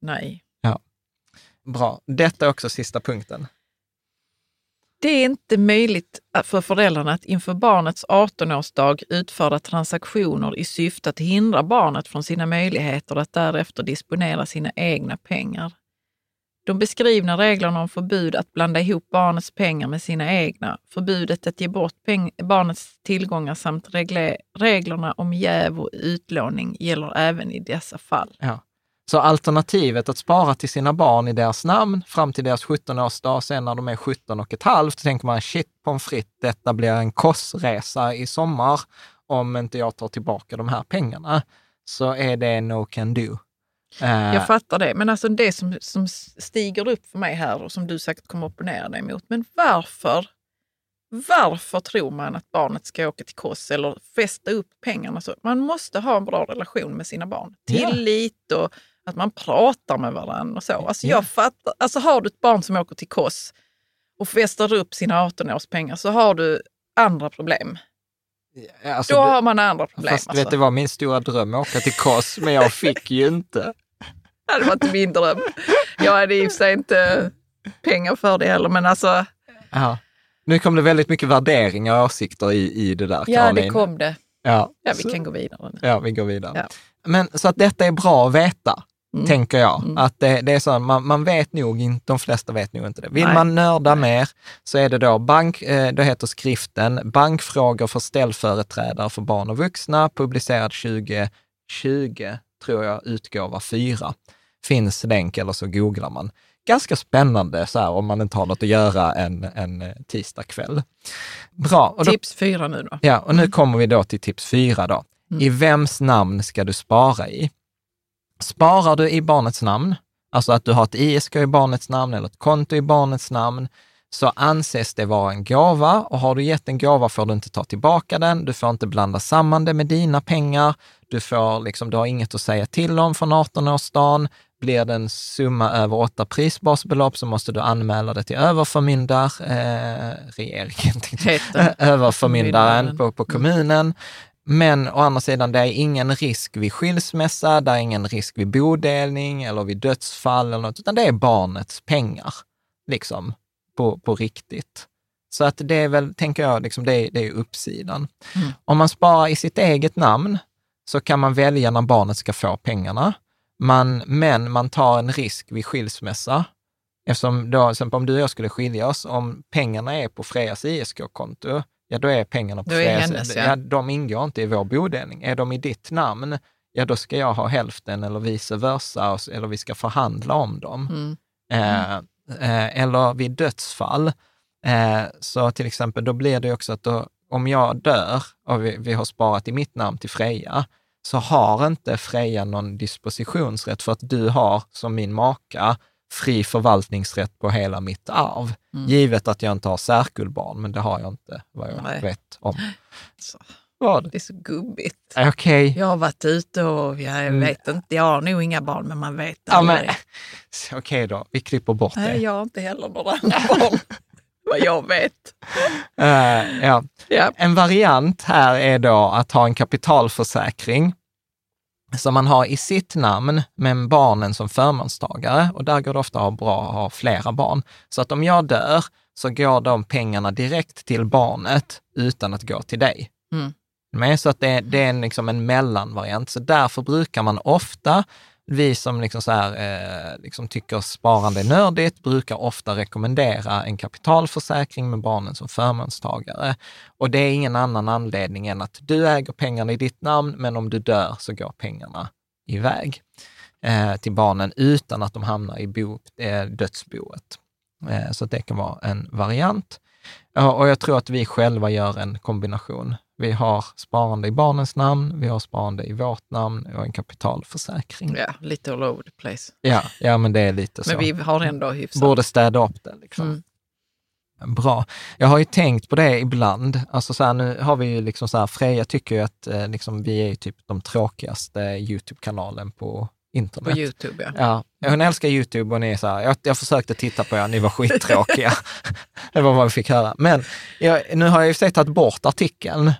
Nej. Bra. Detta är också sista punkten. Det är inte möjligt för föräldrarna att inför barnets 18-årsdag utföra transaktioner i syfte att hindra barnet från sina möjligheter att därefter disponera sina egna pengar. De beskrivna reglerna om förbud att blanda ihop barnets pengar med sina egna, förbudet att ge bort barnets tillgångar samt regle- reglerna om jäv och utlåning gäller även i dessa fall. Ja. Så alternativet att spara till sina barn i deras namn fram till deras 17-årsdag, sen när de är 17 och ett halvt, tänker man shit pommes frites, detta blir en korsresa i sommar om inte jag tar tillbaka de här pengarna. Så är det no can do. Eh, Jag fattar det, men alltså det som, som stiger upp för mig här och som du säkert kommer att opponera dig emot, men varför, varför tror man att barnet ska åka till Kos eller fästa upp pengarna? Så man måste ha en bra relation med sina barn. Tillit och att man pratar med varandra och så. Alltså Ja. jag fattar, alltså har du ett barn som åker till Kos och fäster upp sina 18-årspengar så har du andra problem. alltså, Då det- har man andra problem. Fast alltså. vet du vad, min stora dröm att åka till Kos, men jag fick ju inte. Det hade varit min dröm. Jag hade i och för sig inte pengar för det heller, men alltså. Ja. Nu kom det väldigt mycket värderingar och åsikter i, i det där, Ja, Caroline. det kom det. Ja, Ja, vi så- kan gå vidare nu. Ja, vi går vidare. Ja. Men så att detta är bra att veta, Mm. tänker jag. Att det, det är så, man, man vet nog inte, de flesta vet nog inte det. Vill Nej. man nörda mer så är det då bank, eh, då heter skriften Bankfrågor för ställföreträdare för barn och vuxna, publicerad 2020, tror jag, utgåva 4. Finns länk eller så googlar man. Ganska spännande så här om man inte har något att göra en, en eh, tisdagkväll. Bra. Då, Tips fyra nu då. Ja, och nu kommer vi då till tips fyra då. Mm. I vems namn ska du spara i? Sparar du i barnets namn, alltså att du har ett ISK i barnets namn eller ett konto i barnets namn, så anses det vara en gåva och har du gett en gåva får du inte ta tillbaka den. Du får inte blanda samman det med dina pengar. Du, får liksom, du har inget att säga till om från 18-årsdagen. Blir det en summa över åtta prisbasbelopp så måste du anmäla det till överförmyndar, eh, regeringen, överförmyndaren på, på kommunen. Men å andra sidan, det är ingen risk vid skilsmässa, det är ingen risk vid bodelning eller vid dödsfall eller något, utan det är barnets pengar, liksom, på, på riktigt. Så att det är väl, tänker jag, liksom, det, är, det är uppsidan. Mm. Om man sparar i sitt eget namn så kan man välja när barnet ska få pengarna. Man, men man tar en risk vid skilsmässa. Eftersom då, till exempel om du och jag skulle skilja oss, om pengarna är på Frejas ISK-konto, ja då är pengarna på hennes, ja. ja. De ingår inte i vår bodelning. Är de i ditt namn, ja då ska jag ha hälften eller vice versa, eller vi ska förhandla om dem. Mm. Eh, eh, eller vid dödsfall, eh, så till exempel, då blir det också att då, om jag dör och vi, vi har sparat i mitt namn till Freja, så har inte Freja någon dispositionsrätt för att du har, som min maka, fri förvaltningsrätt på hela mitt arv. Mm. Givet att jag inte har särkullbarn, men det har jag inte vad jag Nej. vet om. Så, Vad? det är så gubbigt. Okej. Jag har varit ute och jag Mm. vet inte, jag har nog inga barn, men man vet Ja, aldrig. okej då, vi klipper bort det. Nej, jag har inte heller några barn, vad jag vet. Eh, ja. Ja. En variant här är då att ha en kapitalförsäkring som man har i sitt namn, men barnen som förmånstagare. Och där går det ofta att ha bra att ha flera barn. Så att om jag dör så går de pengarna direkt till barnet utan att gå till dig. Mm. Men så att det, är- det är en, liksom en mellanvariant. Så därför brukar man ofta, vi som liksom så här, eh, liksom tycker sparande är nördigt, brukar ofta rekommendera en kapitalförsäkring med barnen som förmånstagare. Och det är ingen annan anledning än att du äger pengarna i ditt namn, men om du dör så går pengarna iväg eh, till barnen utan att de hamnar i bo, eh, dödsboet. Eh, så det kan vara en variant. Och jag tror att vi själva gör en kombination. Vi har sparande i barnens namn, vi har sparande i vårt namn och en kapitalförsäkring. Ja, Ja, lite all over the place. ja, men det är lite så. Men vi har ändå hyfsat. Borde städa upp det. Liksom. Mm. Bra. Jag har ju tänkt på det ibland. Alltså så här, nu har vi ju liksom så här, Freja tycker ju att eh, liksom, vi är typ de tråkigaste YouTube-kanalen på internet. På Youtube, ja. Ja, hon älskar YouTube och ni är så här, jag, jag försökte titta på er, ni var skittråkiga. det var vad vi fick höra. Men jag, nu har jag ju sett tagit bort artikeln, eh,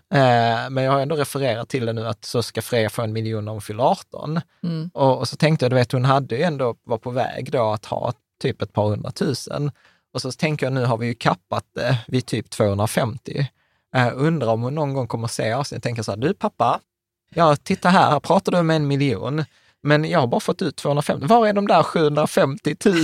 men jag har ändå refererat till det nu att så ska Freja få en miljon när hon fyller 18. Mm. Och, och så tänkte jag, du vet hon hade ju ändå, var på väg då att ha typ ett par hundratusen. Och så tänker jag, nu har vi ju kappat det vid typ 250. Eh, undrar om hon någon gång kommer se oss. Jag tänker så här, du pappa, ja titta här, här pratar du med en miljon, men jag har bara fått ut 250. Var är de där 750 000?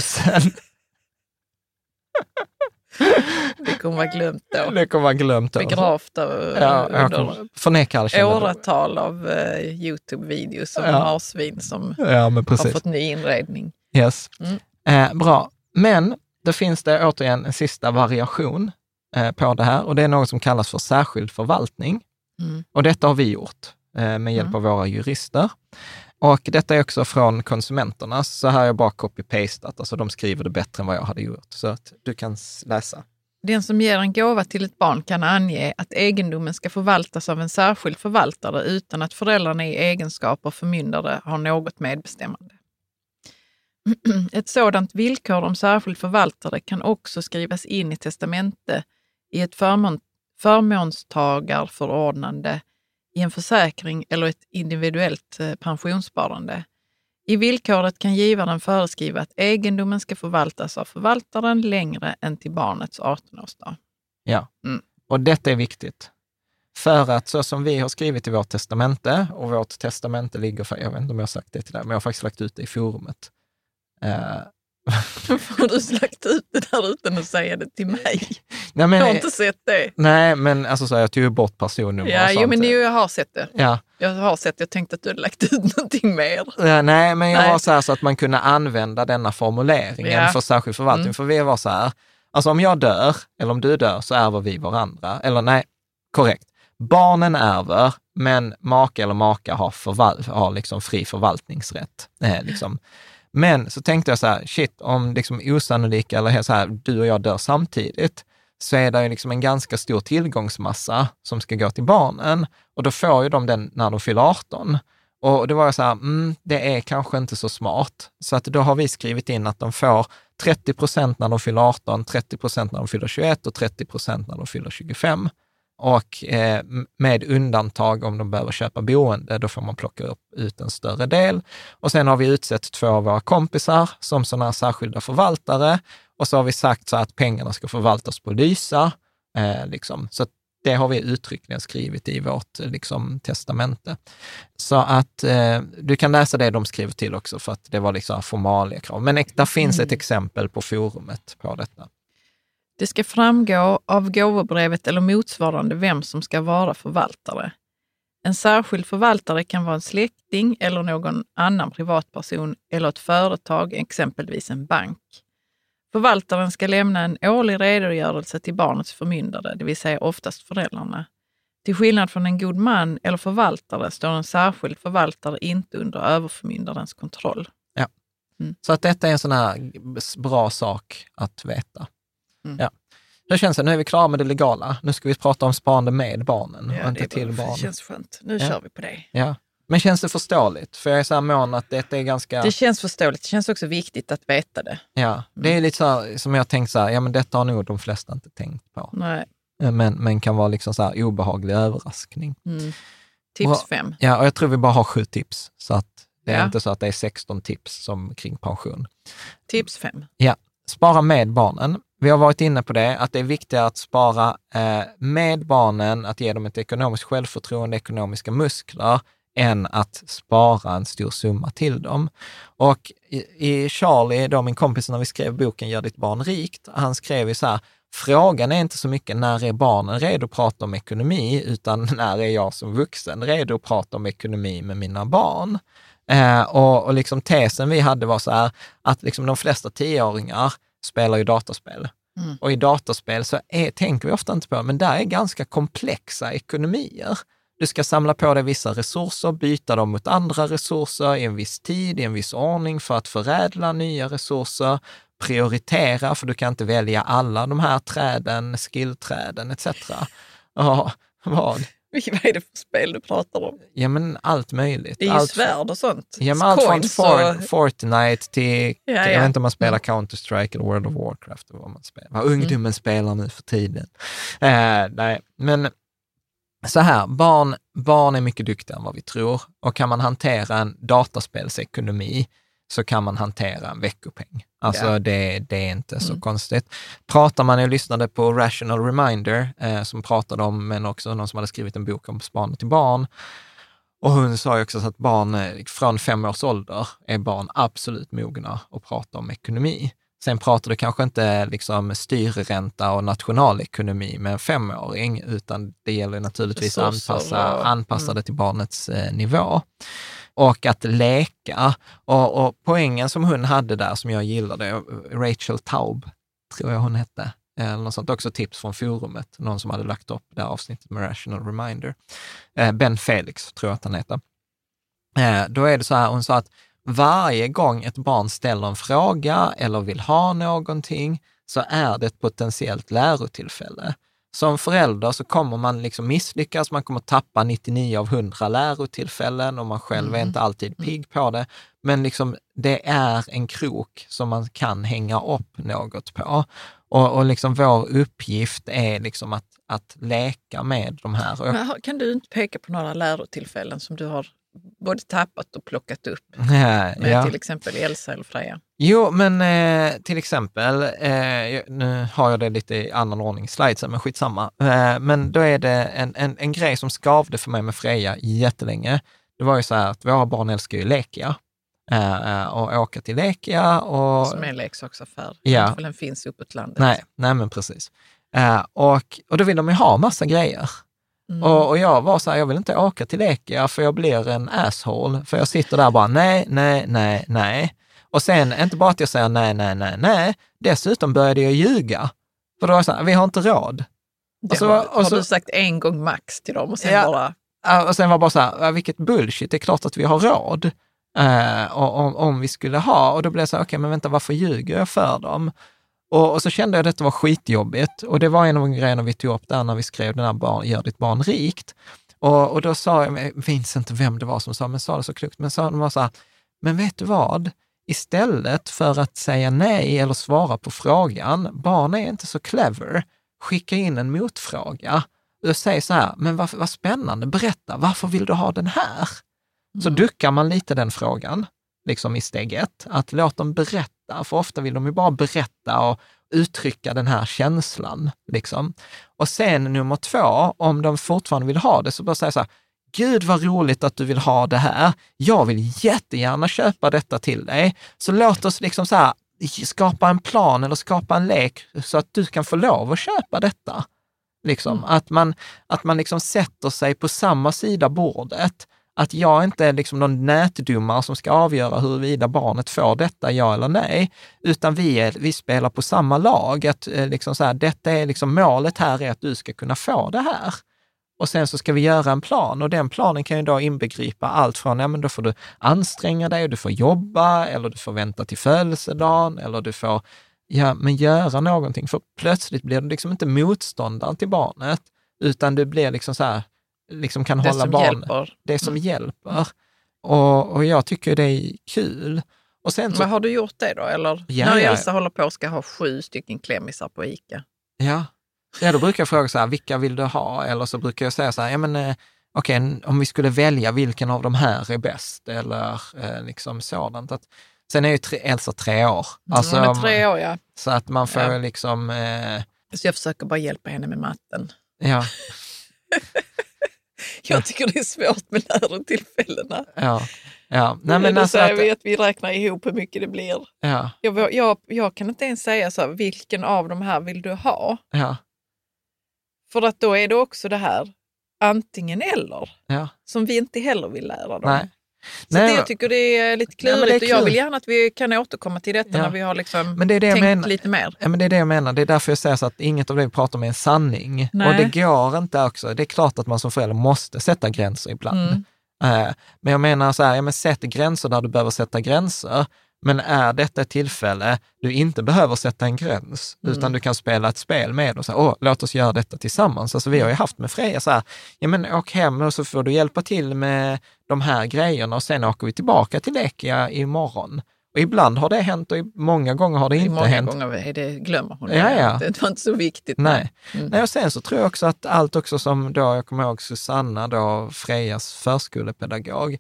Det kommer vara glömt då. Det kommer vara glömt. då. Begravt av, Ja, jag under förneka åratal av uh, Youtube-videos som Ja. marsvin som Ja, har fått ny inredning. Yes. Mm. Eh, bra. Men då finns det återigen en sista variation eh, på det här och det är något som kallas för särskild förvaltning. Mm. Och detta har vi gjort eh, med hjälp av våra jurister. Och detta är också från konsumenterna, så här har jag bara copy-pastat, alltså de skriver det bättre än vad jag hade gjort. Så att du kan läsa. Den som ger en gåva till ett barn kan ange att egendomen ska förvaltas av en särskild förvaltare utan att föräldrarna i egenskap av förmyndare har något medbestämmande. Ett sådant villkor om särskild förvaltare kan också skrivas in i testamente i ett förmån, förmånstagarförordnande, i en försäkring eller ett individuellt eh, pensionssparande. I villkoret kan givaren föreskriva att egendomen ska förvaltas av förvaltaren längre än till barnets 18-årsdag. Ja, Mm. och detta är viktigt. För att så som vi har skrivit i vårt testamente, och vårt testamente ligger, för, jag vet inte om jag har sagt det till dig, men jag har faktiskt lagt ut det i forumet. Eh, Varför har du lagt ut det där utan att säga det till mig? nej, men, Jag har inte sett det. nej, men alltså så, jag tog ju bort personnummer Ja, jo, men jo, jag har sett det. Ja, Jag har sett. Jag tänkte att du hade lagt ut någonting mer. Ja, nej, men jag Nej. var så här så att man kunde använda denna formuleringen Ja. för särskild förvaltning. Mm. För vi var så här, alltså om jag dör, eller om du dör, så ärver vi varandra. Eller nej, korrekt. Barnen ärver, men make eller maka har, förval- har liksom fri förvaltningsrätt. Eh, liksom. Men så tänkte jag så här, shit, om liksom osannolika, eller så här, du och jag dör samtidigt, så är det ju liksom en ganska stor tillgångsmassa som ska gå till barnen. Och då får ju de den när de fyller 18. Och då var jag så här, mm, det är kanske inte så smart. Så att då har vi skrivit in att de får 30 procent när de fyller 18, 30 procent när de fyller 21 och 30 procent när de fyller 25. Och eh, med undantag om de behöver köpa boende, då får man plocka upp ut en större del. Och sen har vi utsett två av våra kompisar som sådana här särskilda förvaltare. Och så har vi sagt så att pengarna ska förvaltas på Lysa. Eh, liksom. Så det har vi uttryckligen skrivit i vårt eh, liksom, testamente. Så att eh, du kan läsa det de skriver till också, för att det var liksom formalia krav. Men där finns ett exempel på forumet på detta. Det ska framgå av gåvobrevet eller motsvarande vem som ska vara förvaltare. En särskild förvaltare kan vara en släkting eller någon annan privatperson eller ett företag, exempelvis en bank. Förvaltaren ska lämna en årlig redogörelse till barnets förmyndare, det vill säga oftast föräldrarna. Till skillnad från en god man eller förvaltare står en särskild förvaltare inte under överförmyndarens kontroll. Så att detta är en sån här bra sak att veta. Mm. Ja. Hur känns det? Nu är vi klara med det legala. Nu ska vi prata om sparande med barnen och inte det, till bra, det känns skönt. Nu Ja. kör vi på det. Ja. Men känns det förståeligt? För jag är så här mån att detta är ganska... Det känns förståeligt. Det känns också viktigt att veta det. Ja, det Mm. är lite så här, som jag tänkt så här, ja men detta har nog de flesta inte tänkt på. Nej. Men, men kan vara liksom så här obehaglig överraskning. Mm. Tips Bra. fem. Ja, och jag tror vi bara har sju tips. Så att det är Ja. inte så att det är 16 tips som kring pension. Tips fem. Spara med barnen. Vi har varit inne på det, att det är viktigare att spara eh, med barnen, att ge dem ett ekonomiskt självförtroende, ekonomiska muskler, än att spara en stor summa till dem. Och i, i Charlie, då min kompis när vi skrev boken Gör ditt barn rikt, han skrev ju så här, frågan är inte så mycket när är barnen redo att prata om ekonomi, utan när är jag som vuxen redo att prata om ekonomi med mina barn? Eh, och, och liksom tesen vi hade var så här, att liksom de flesta tioåringar spelar ju dataspel. Mm. Och i dataspel så är, tänker vi ofta inte på, men där är ganska komplexa ekonomier. Du ska samla på dig vissa resurser, byta dem mot andra resurser i en viss tid, i en viss ordning för att förädla nya resurser, prioritera, för du kan inte välja alla de här träden, skillträden etc. Ja, vad? Vad är det för spel du pratar om? Ja, men allt möjligt. Det är ju allt, svärd och sånt. Ja, men allt från Coins och- For, Fortnite till, Ja, jag ja. vet inte om man spelar Counter-Strike eller World of Warcraft, vad man spelar. Vad ungdomen Mm. spelar nu för tiden. Eh, nej, men så här, barn, barn är mycket duktigare än vad vi tror. Och kan man hantera en dataspelsekonomi så kan man hantera en veckopeng. Alltså Ja. det, det är inte så Mm. konstigt. Pratar man, jag lyssnade på Rational Reminder, eh, som pratade om, men också någon som hade skrivit en bok om sparande till barn. Och hon sa ju också så att barn eh, från fem års ålder är barn absolut mogna att prata om ekonomi. Sen pratar du kanske inte liksom styrränta och nationalekonomi med en femåring, utan det gäller naturligtvis att anpassa, anpassa mm. det till barnets eh, nivå. Och att leka. Och, och poängen som hon hade där, som jag gillade, Rachel Taub, tror jag hon hette, eller något sånt, också tips från forumet, någon som hade lagt upp det här avsnittet med Rational Reminder. Eh, ben Felix, tror jag att han heter. Eh, då är det så här, hon sa att varje gång ett barn ställer en fråga eller vill ha någonting, så är det ett potentiellt lärotillfälle. Som förälder så kommer man liksom misslyckas, man kommer tappa 99 av 100 lärotillfällen och man själv är Mm. inte alltid pigg på det. Men liksom, det är en krok som man kan hänga upp något på. Och, och liksom vår uppgift är liksom att, att leka med de här. Men Kan du inte peka på några lärotillfällen som du har både tappat och plockat upp med ja. till exempel Elsa eller Freja. Jo, men eh, till exempel, eh, nu har jag det lite i annan ordning i slidesen, men skitsamma. Eh, men då är det en, en, en grej som skavde för mig med Freja jättelänge. Det var ju så här att våra barn älskar ju Lekia eh, eh, och åka till Lekia och... Som är en leksaksaffär. Ja. Den finns uppåt landet. Nej, nej men precis. Eh, och, och då vill de ju ha massa grejer. Mm. Och, och jag var så här, jag vill inte åka till Lekia för jag blir en asshole. För jag sitter där bara nej, nej, nej, nej. Och sen, inte bara att jag säger nej, nej, nej, nej, dessutom började jag ljuga. För då var jag så här, vi har inte råd. Det och så har, var- och har så- du sagt en gång max till dem och sen Ja. bara... Och sen var bara så här, vilket bullshit, det är klart att vi har råd. Eh, och, om, om vi skulle ha, och då blev jag så här, okej, men vänta, varför ljuger jag för dem? Och, och så kände jag att detta var skitjobbigt. Och det var en av grejerna vi tog upp där när vi skrev den här barn, Gör ditt barn rikt. Och, och då sa jag, jag minns inte vem det var som sa, men sa det så klokt, men sa de var så här, men vet du vad? Istället för att säga nej eller svara på frågan, barn är inte så clever, skicka in en motfråga och säg så här, men vad, vad spännande, berätta, varför vill du ha den här? Så duckar man lite den frågan, liksom i steg ett, att låt dem berätta, för ofta vill de ju bara berätta och uttrycka den här känslan. Liksom. Och sen nummer två, om de fortfarande vill ha det, så bara säga så här, Gud vad roligt att du vill ha det här. Jag vill jättegärna köpa detta till dig. Så låt oss liksom så här, skapa en plan eller skapa en lek så att du kan få lov att köpa detta. Liksom. Att man, att man liksom sätter sig på samma sida bordet. Att jag inte är liksom någon nätdummare som ska avgöra huruvida barnet får detta, ja eller nej, utan vi, är, vi spelar på samma lag. Att, eh, liksom så här, detta är liksom, målet här är att du ska kunna få det här. Och sen så ska vi göra en plan och den planen kan ju då inbegripa allt från, ja men då får du anstränga dig, du får jobba eller du får vänta till födelsedagen eller du får, ja men göra någonting. För plötsligt blir du liksom inte motståndaren till barnet, utan du blir liksom så här, liksom kan Det hålla hjälper. det som hjälper. Och, och jag tycker det är kul. Och sen så, Men har du gjort det då? Eller Ja, när ja. Elsa håller på och ska ha sju stycken klämmisar på ICA. ja. ja, då brukar jag fråga så här, vilka vill du ha? Eller så brukar jag säga så här, ja men eh, okej, n- om vi skulle välja, vilken av de här är bäst? Eller eh, liksom sådant. Att, sen är ju tre, Elsa tre år. Alltså, Hon är tre år, ja. Så att man får Ja. liksom, eh, Så jag försöker bara hjälpa henne med matten. ja, Jag tycker det är svårt med lärotillfällena. ja, ja. Nej, men alltså säger att, vi att vi räknar ihop hur mycket det blir. ja, Jag, jag, jag kan inte ens säga så här, vilken av de här vill du ha? ja, För att då är det också det här antingen eller, ja, som vi inte heller vill lära dem. nej. Så Nej, det, jag tycker det är lite klurigt är och jag vill gärna att vi kan återkomma till detta Ja. när vi har liksom Men det är det tänkt menar. lite mer. Ja, men det är det jag menar. Det är därför jag säger så att inget av det vi pratar om är en sanning. Nej. Och det går inte också. Det är klart att man som förälder måste sätta gränser ibland. Mm. Eh, Men jag menar så här, ja, men sätt gränser där du behöver sätta gränser. Men är detta ett tillfälle du inte behöver sätta en gräns, Mm. utan du kan spela ett spel med och säga, åh, låt oss göra detta tillsammans. Alltså vi har ju haft med Freja så här, ja men åk hem och så får du hjälpa till med de här grejerna och sen åker vi tillbaka till Lekia imorgon. Och ibland har det hänt och många gånger har det inte många hänt. gånger är det, glömmer hon Ja, ja. Det var inte så viktigt. Nej. Mm. Nej, och sen så tror jag också att allt också som då, jag kommer ihåg Susanna då, Frejas förskolepedagog,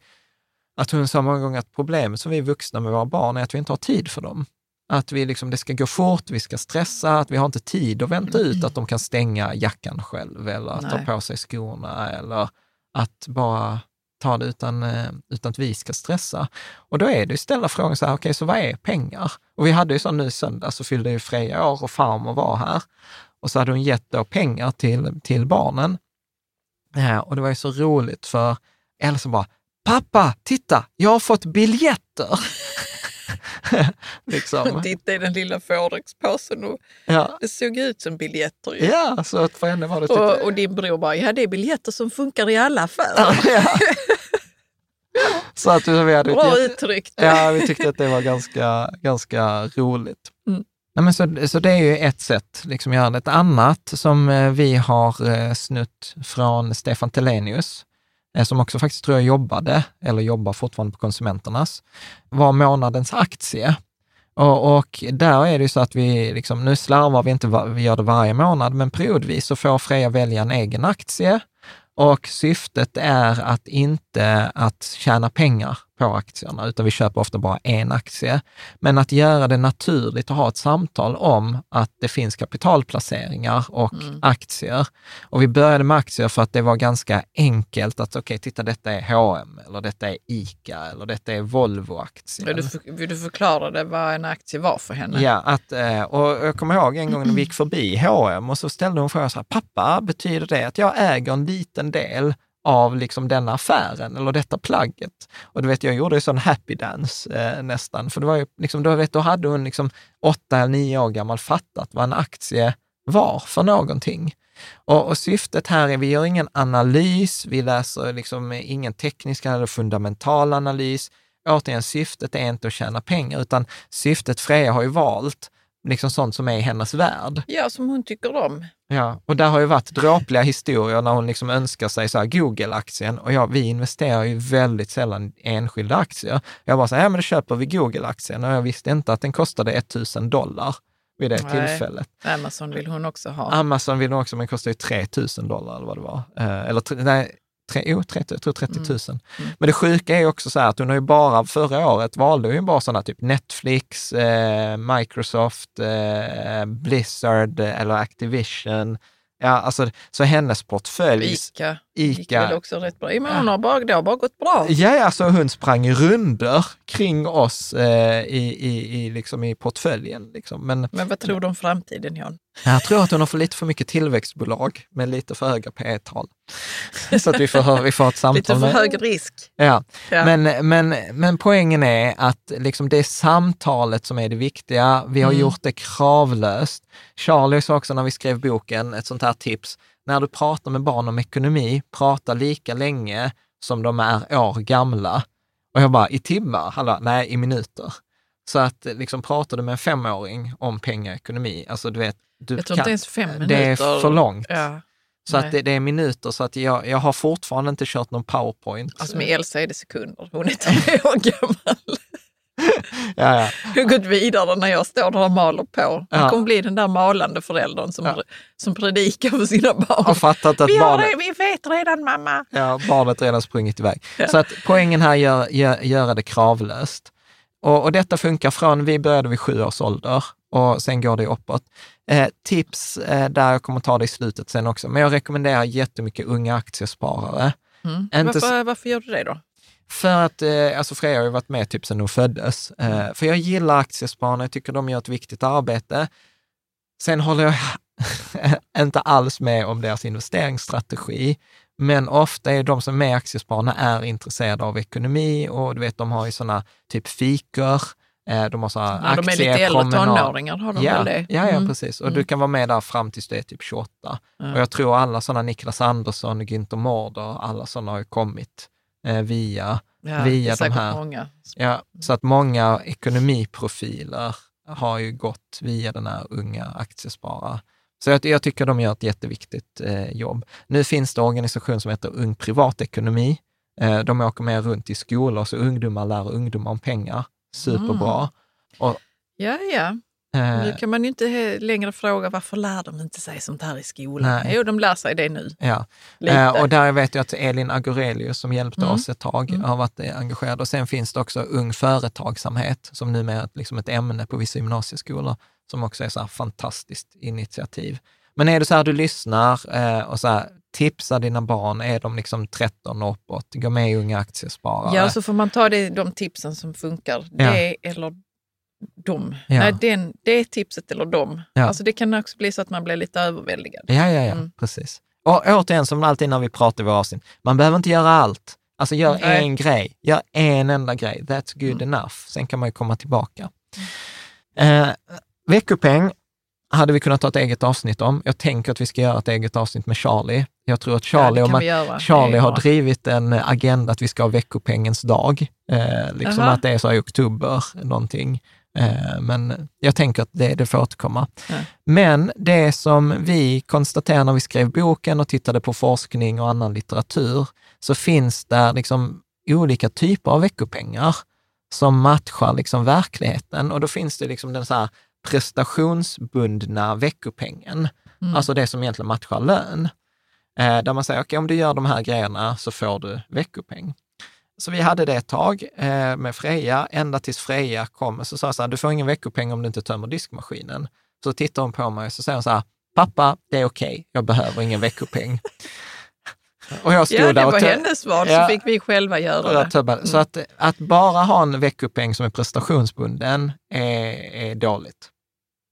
att hon sa många gånger att problemet som vi vuxna med våra barn är att vi inte har tid för dem. Att vi liksom, det ska gå fort, vi ska stressa, att vi har inte tid att vänta ut att de kan stänga jackan själv eller att ta på sig skorna eller att bara ta det utan, eh, utan att vi ska stressa. Och då är det ju ställa frågan så här, okej, så vad är pengar? Och vi hade ju så nu i söndag så fyllde ju Freja år och farmor var här. Och så hade hon gett då pengar till, till barnen. Ja, och det var ju så roligt för Elsa bara, pappa, titta, jag har fått biljetter. liksom. Titta i den lilla Forex-påsen och Ja. det såg ut som biljetter. ju. ja, så att för henne var det typ... Och, och din bror bara, ja det är biljetter som funkar i alla affärer. ja. Så att vi hade Bra uttryckt. Ja, vi tyckte att det var ganska, ganska roligt. Mm. Nej, men så, så det är ju ett sätt liksom att göra det. Ett annat som eh, vi har eh, snutt från Stefan Telenius, Eh, som också faktiskt tror jag jobbade, eller jobbar fortfarande på Konsumenternas, var månadens aktie. Och, och där är det ju så att vi, liksom, nu slarvar vi inte, vi gör det varje månad, men periodvis så får Freja välja en egen aktie Och syftet är att inte att tjäna pengar på aktierna, utan vi köper ofta bara en aktie. Men att göra det naturligt och ha ett samtal om att det finns kapitalplaceringar och Mm. aktier. Och vi började med aktier för att det var ganska enkelt att, okej, titta detta är H&M eller detta är ICA eller detta är Volvo-aktien. Du, för, du förklara det vad en aktie var för henne? Ja, att, eh, och jag kommer ihåg en gång när vi gick förbi H&M och så ställde hon frågan så här, pappa, betyder det att jag äger en liten del av liksom denna affären eller detta plagget? Och du vet, jag gjorde ju sån happy dance eh, nästan, för det var ju liksom, då, vet, då hade hon liksom åtta eller nio år gammal fattat vad en aktie var för någonting. Och, och syftet här är, vi gör ingen analys, vi läser liksom ingen teknisk eller fundamental analys. Återigen, syftet är inte att tjäna pengar, utan syftet Freja har ju valt liksom sånt som är i hennes värld. Ja, som hon tycker om. Ja, och där har ju varit dråpliga historier när hon liksom önskar sig så Google-aktien och ja, vi investerar ju väldigt sällan i enskilda aktier. Jag bara så här, ja men då köper vi Google-aktien och jag visste inte att den kostade 1000 dollar vid det Nej. tillfället. Amazon vill hon också ha. Amazon vill nog också, men kostar ju 3000 dollar eller vad det var. Eh, eller nej, tre, jo, 30, jag tror 30 000. Men det sjuka är också så här att hon har ju bara, förra året valde hon ju bara sådana typ Netflix, eh, Microsoft, eh, Blizzard eh, eller Activision. Ja, alltså, så hennes portfölj... Ica. Gick Ica. väl också rätt bra. Men hon har bara, det har bara gått bra. Ja, alltså hon sprang runder kring oss eh, i, i, i, liksom i portföljen. Liksom. Men Men vad tror du om framtiden, Jan? jag tror att hon har för lite för mycket tillväxtbolag med lite för höga P tal Så att vi får, vi får ett samtal Lite för med... hög risk. Ja, Ja. Men, men, men poängen är att liksom det är samtalet som är det viktiga. Vi har Mm. gjort det kravlöst. Charlie sa också när vi skrev boken, ett sånt här tips, när du pratar med barn om ekonomi, prata lika länge som de är år gamla. Och jag bara, i timmar? Hallå, nej, i minuter. Så att liksom pratar du med en femåring om pengar och ekonomi, alltså du vet, du Jag tror inte ens fem minuter. Det är för långt. Ja. Så Nej. att det, det är minuter, så att jag, jag har fortfarande inte kört någon powerpoint. Alltså med Elsa är det sekunder. Hon är tre år gammal. ja, ja. Jag har gått vidare när jag står där och maler på. Hon Ja. kommer bli den där malande föräldern som, Ja. som predikar för sina barn. har fattat att vi, har barnet, det, vi vet redan mamma. ja, barnet redan sprungit iväg. Ja. Så att poängen här gör, gör, göra det kravlöst. Och, och detta funkar från, vi började vid sju års ålder och sen går det uppåt. Eh, tips eh, där, jag kommer ta det i slutet sen också, men jag rekommenderar jättemycket unga aktiesparare. Mm. Inte Varför, varför gör du det då? För att, eh, alltså Freja har ju varit med typ sedan hon föddes. Eh, för jag gillar aktiespararna, jag tycker de gör ett viktigt arbete. Sen håller jag inte alls med om deras investeringsstrategi, men ofta är de som är med i aktiespararna är intresserade av ekonomi och du vet, de har ju sådana typ fikor, eh, de har sådana När de är lite äldre tonåringar har de ja, väl det? Ja, ja, Mm. precis. Och Mm. du kan vara med där fram tills du är typ 28. Ja. Och jag tror alla sådana, Niklas Andersson, Günther Mårder, alla sådana har ju kommit eh, via, Ja, via de här. Många. Ja, så att många ekonomiprofiler har ju gått via den här unga aktiesparare. Så jag, jag tycker de gör ett jätteviktigt eh, jobb. Nu finns det en organisation som heter Ung Privatekonomi. Eh, de åker med runt i skolor, så ungdomar lär ungdomar om pengar. Superbra. Ja, ja. Eh, Nu kan man ju inte längre fråga varför lär de inte sig sånt här i skolan? Nej. Jo, de lär sig det nu. Ja, Lite. Eh, och där vet jag att Elin Agurelius som hjälpte Mm. oss ett tag Mm. har varit engagerad. Och sen finns det också Ung Företagsamhet som numera är liksom ett ämne på vissa gymnasieskolor som också är så här fantastiskt initiativ. Men är det så här du lyssnar eh, och så här, tipsa dina barn, är de liksom 13 och uppåt, gå med i Unga Aktiesparare. Ja, så får man ta det, de tipsen som funkar. Ja. Det eller de. Ja. Nej, den, det tipset eller de. Ja. Alltså det kan också bli så att man blir lite överväldigad. Ja, ja, ja, Mm. precis. Och återigen, som alltid när vi pratar i våra avsnitt, man behöver inte göra allt. Alltså gör Nej. en grej, gör en enda grej. That's good Mm. enough. Sen kan man ju komma tillbaka. Eh, veckopeng hade vi kunnat ta ett eget avsnitt om. Jag tänker att vi ska göra ett eget avsnitt med Charlie. Jag tror att Charlie, ja, göra. Charlie har drivit en agenda att vi ska ha veckopengens dag. Eh, liksom Aha. att det är så i oktober någonting. Eh, men jag tänker att det, det får återkomma. Ja. Men det som vi konstaterade när vi skrev boken och tittade på forskning och annan litteratur, så finns där liksom olika typer av veckopengar som matchar liksom verkligheten. Och då finns det liksom den så här prestationsbundna veckopengen, Mm. alltså det som egentligen matchar lön. eh, där man säger, okej, okay, om du gör de här grejerna så får du veckopeng. Så vi hade det ett tag eh, med Freja, ända tills Freja kom och så sa så här, du får ingen veckopeng om du inte tömmer diskmaskinen. Så tittar hon på mig och så säger hon så här, pappa, det är okej, okay. jag behöver ingen veckopeng. Och jag stod ja, det var hennes val, ja, så fick vi själva göra det. Mm. Så att, att bara ha en veckopeng som är prestationsbunden är, är dåligt,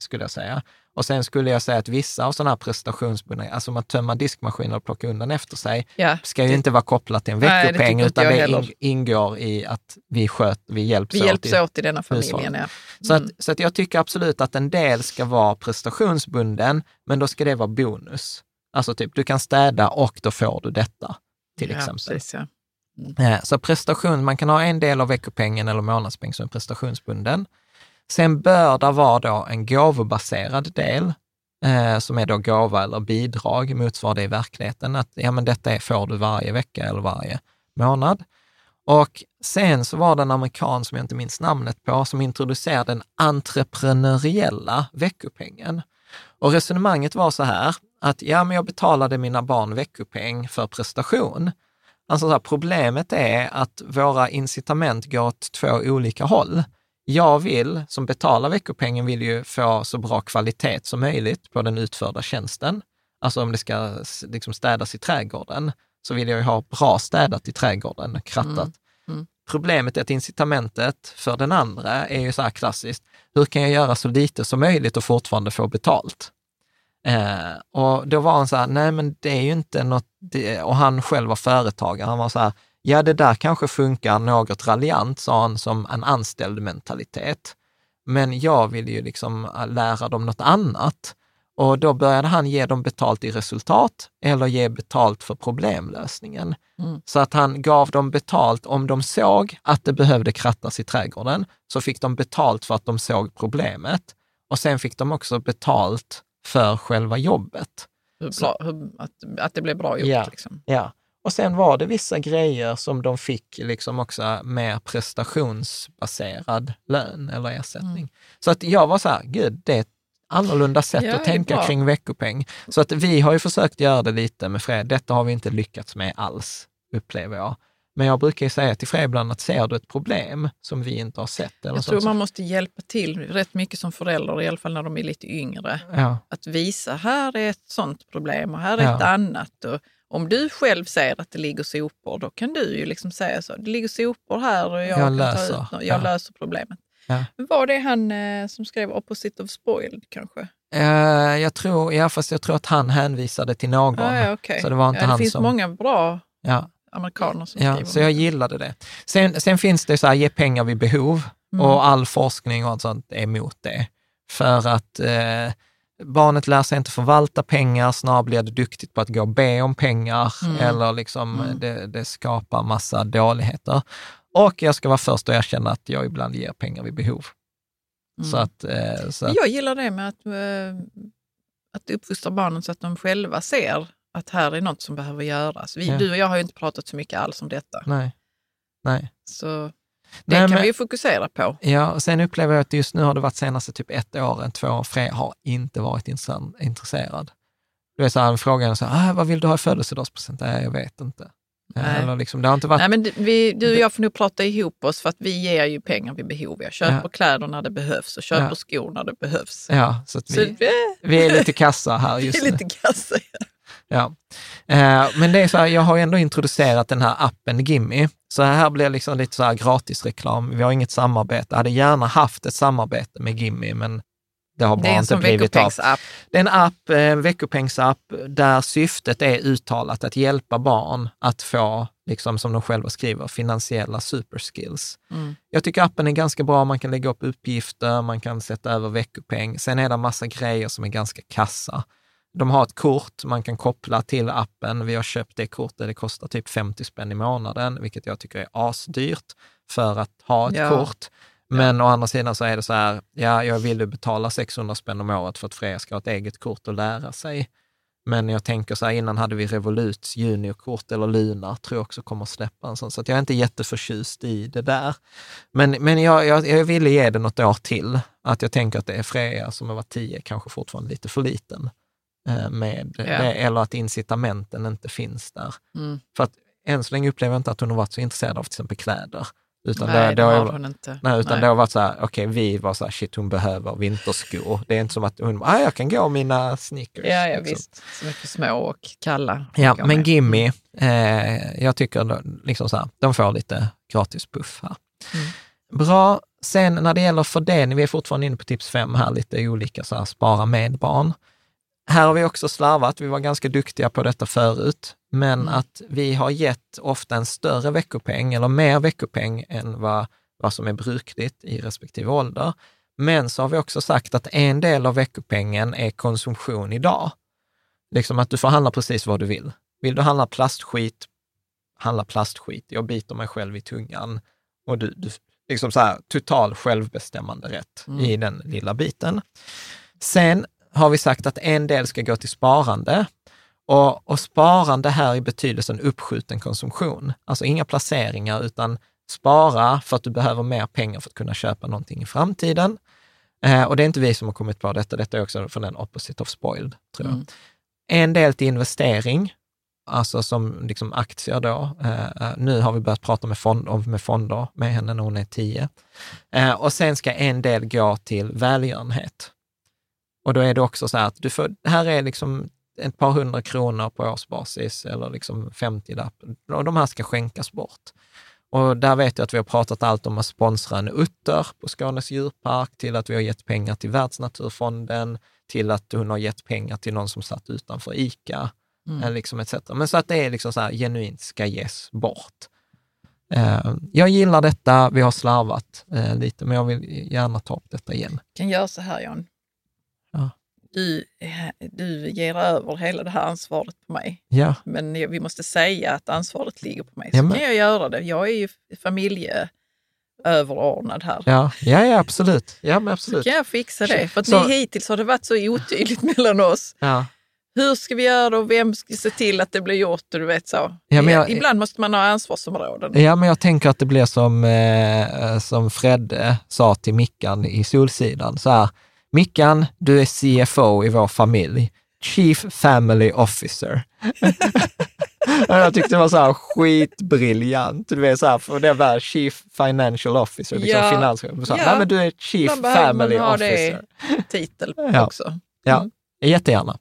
skulle jag säga. Och sen skulle jag säga att vissa av sådana här prestationsbundna, alltså man tömmer diskmaskiner och plockar undan efter sig, ja, ska ju det, inte vara kopplat till en veckopeng, nej, utan det in, ingår i att vi, sköt, vi hjälps vi åt. Hjälps åt i denna familjen, ja. Mm. Så, att, så att jag tycker absolut att en del ska vara prestationsbunden, men då ska det vara bonus. Alltså typ, du kan städa och då får du detta, till ja, exempel. Precis. Mm. Så prestation, man kan ha en del av veckopengen eller månadspeng som är prestationsbunden. Sen bör det vara då en gåvobaserad del, eh, som är då gåva eller bidrag, motsvarar det i verkligheten, att ja, men detta får du varje vecka eller varje månad. Och sen så var det en amerikan, som jag inte minns namnet på, som introducerade den entreprenöriella veckopengen. Och resonemanget var så här, att ja, men jag betalade mina barn veckopeng för prestation. Alltså så här, problemet är att våra incitament går åt två olika håll. Jag vill, som betalar veckopengen, vill ju få så bra kvalitet som möjligt på den utförda tjänsten. Alltså om det ska liksom städas i trädgården, så vill jag ju ha bra städat i trädgården, krattat. Mm. Mm. Problemet är att incitamentet för den andra är ju så här klassiskt, hur kan jag göra så lite som möjligt och fortfarande få betalt? Eh, och då var han så här, nej men det är ju inte något, det, och han själv var företagare, han var så här, ja det där kanske funkar något raljant, sa han, som en anställd mentalitet. Men jag vill ju liksom lära dem något annat. Och då började han ge dem betalt i resultat eller ge betalt för problemlösningen. Mm. Så att han gav dem betalt om de såg att det behövde krattas i trädgården, så fick de betalt för att de såg problemet. Och sen fick de också betalt för själva jobbet. Hur bra, hur, att, att det blev bra gjort. Ja, liksom. ja. Och sen var det vissa grejer som de fick liksom också mer prestationsbaserad lön eller ersättning. Mm. Så att jag var så här, gud, det är ett annorlunda sätt ja, att tänka kring veckopeng. Så att vi har ju försökt göra det lite med Fred. Detta har vi inte lyckats med alls, upplever jag. Men jag brukar ju säga till Fred ibland att ser du ett problem som vi inte har sett? Eller jag tror man måste hjälpa till rätt mycket som förälder, i alla fall när de är lite yngre. Ja. Att visa, här är ett sånt problem och här är ja. ett annat. Och om du själv ser att det ligger sopor, då kan du ju liksom säga så. Det ligger sopor här och jag, jag löser, ta ut, jag ja. löser problemet. Ja. Var det han eh, som skrev Opposite of Spoiled kanske? Uh, jag tror, ja, fast jag tror att han hänvisade till någon. Ah, ja, okay. Så det var inte ja, det han finns som... många bra ja amerikaner som ja, skriver. Så jag gillade det. Sen, sen finns det så här, ge pengar vid behov mm. och all forskning och allt sånt är emot det. För att eh, barnet lär sig inte förvalta pengar, snarare blir det duktigt på att gå och be om pengar mm. eller liksom mm. det, det skapar massa dåligheter. Och jag ska vara först och erkänna att jag ibland ger pengar vid behov. Mm. Så att, eh, så att, jag gillar det med att, eh, att uppfostra barnen så att de själva ser att här är något som behöver göras. Vi, ja. Du och jag har ju inte pratat så mycket alls om detta. Nej. Nej. Så det Nej, kan men, vi fokusera på. Ja, och sen upplever jag att just nu har det varit senaste typ ett år, två år, Fred har inte varit intresserad. Du vet, så här, frågan så här, ah, vad vill du ha i födelsedagspresent? Nej, jag vet inte. Nej. Eller liksom, det har inte varit... Nej, men vi, du och jag får nog prata ihop oss för att vi ger ju pengar vid behov. Jag köper ja. kläder när det behövs och köper ja. skor när det behövs. Ja, så, vi, så vi, är lite kassa här just nu. lite kassa, ja. Ja. Eh, men det är så här, jag har ändå introducerat den här appen Gimme. Så här blir liksom lite så här gratisreklam. Vi har inget samarbete. Jag hade gärna haft ett samarbete med Gimme, men det har bara det inte blivit av. Det är en app, en veckopengsapp, där syftet är uttalat att hjälpa barn att få, liksom som de själva skriver, finansiella superskills. Mm. Jag tycker appen är ganska bra. Man kan lägga upp uppgifter, man kan sätta över veckopeng. Sen är det en massa grejer som är ganska kassa. De har ett kort man kan koppla till appen. Vi har köpt det kortet, det kostar typ 50 spänn i månaden, vilket jag tycker är asdyrt för att ha ett ja. kort. Men ja. å andra sidan så är det så här, ja, jag vill ju betala 600 spänn om året för att Freja ska ha ett eget kort och lära sig. Men jag tänker så här, innan hade vi Revoluts juniorkort eller Luna, tror jag också kommer att släppa en sån, så jag är inte jätteförtjust i det där. Men, men jag, jag, jag ville ge det något år till, att jag tänker att det är Freja som har varit tio, kanske fortfarande lite för liten eh, med Ja. det, eller att incitamenten inte finns där. Mm. För att än så länge upplever jag inte att hon har varit så intresserad av till exempel kläder. Utan Nej, det, det har hon inte. Nej, utan Nej. det har varit så här, okej, vi var så här, shit, hon behöver vinterskor. Det är inte som att hon, ah, jag kan gå mina sneakers. Ja, ja liksom. visst. Som är för små och kalla. Ja, men med. Gimme, eh, jag tycker då, liksom så här, de får lite gratis puff här. Mm. Bra. Sen när det gäller fördelning, vi är fortfarande inne på tips fem här, lite olika så här, spara med barn. Här har vi också slarvat, vi var ganska duktiga på detta förut, men Mm. att vi har gett ofta en större veckopeng eller mer veckopeng än vad, vad som är brukligt i respektive ålder. Men så har vi också sagt att en del av veckopengen är konsumtion idag. Liksom att du får handla precis vad du vill. Vill du handla plastskit, handla plastskit. Jag biter mig själv i tungan. Och du, du liksom så här, total självbestämmande rätt Mm. i den lilla biten. Sen har vi sagt att en del ska gå till sparande. Och, och sparande här i betydelsen uppskjuten konsumtion. Alltså inga placeringar, utan spara för att du behöver mer pengar för att kunna köpa någonting i framtiden. Eh, och det är inte vi som har kommit på detta, detta är också från den opposite of spoiled, tror jag. Mm. En del till investering, alltså som liksom aktier då. Eh, eh, nu har vi börjat prata med, fond, om- med fonder med henne när hon är 10. Eh, och sen ska en del gå till välgörenhet. Och då är det också så här att du får, här är liksom ett par hundra kronor på årsbasis eller liksom 50 lapp. Och de här ska skänkas bort. Och där vet jag att vi har pratat allt om att sponsra en utter på Skånes djurpark, till att vi har gett pengar till Världsnaturfonden, till att hon har gett pengar till någon som satt utanför ICA, Mm. eh, liksom etc. Men så att det är liksom så här genuint ska ges bort. Eh, jag gillar detta, vi har slarvat eh, lite, men jag vill gärna ta upp detta igen. kan göra så här, Jan. Du, eh, du ger över hela det här ansvaret på mig. Ja, Men vi måste säga att ansvaret ligger på mig. Så Ja, men- kan jag göra det. Jag är ju familjeöverordnad här. ja, ja, ja absolut. Ja, men Så absolut. kan jag fixa det. För att Så- ni, hittills har det varit så otydligt mellan oss. Ja. Hur ska vi göra och vem ska se till att det blir gjort? Du vet så. Ja, men jag- Ibland måste man ha ansvarsområden. Ja, men jag tänker att det blir som, eh, som Fredde sa till Mickan i Solsidan. Så här, Mickan, du är CFO i vår familj. Chief Family Officer. jag tyckte det var så här skitbriljant. Du vet så här, för det var Chief Financial Officer, liksom Ja. finanschef. Så, här, Ja. Nej, men du är Chief behöver Family man ha Officer. det titel Ja. också. Ja, Mm. jättegärna.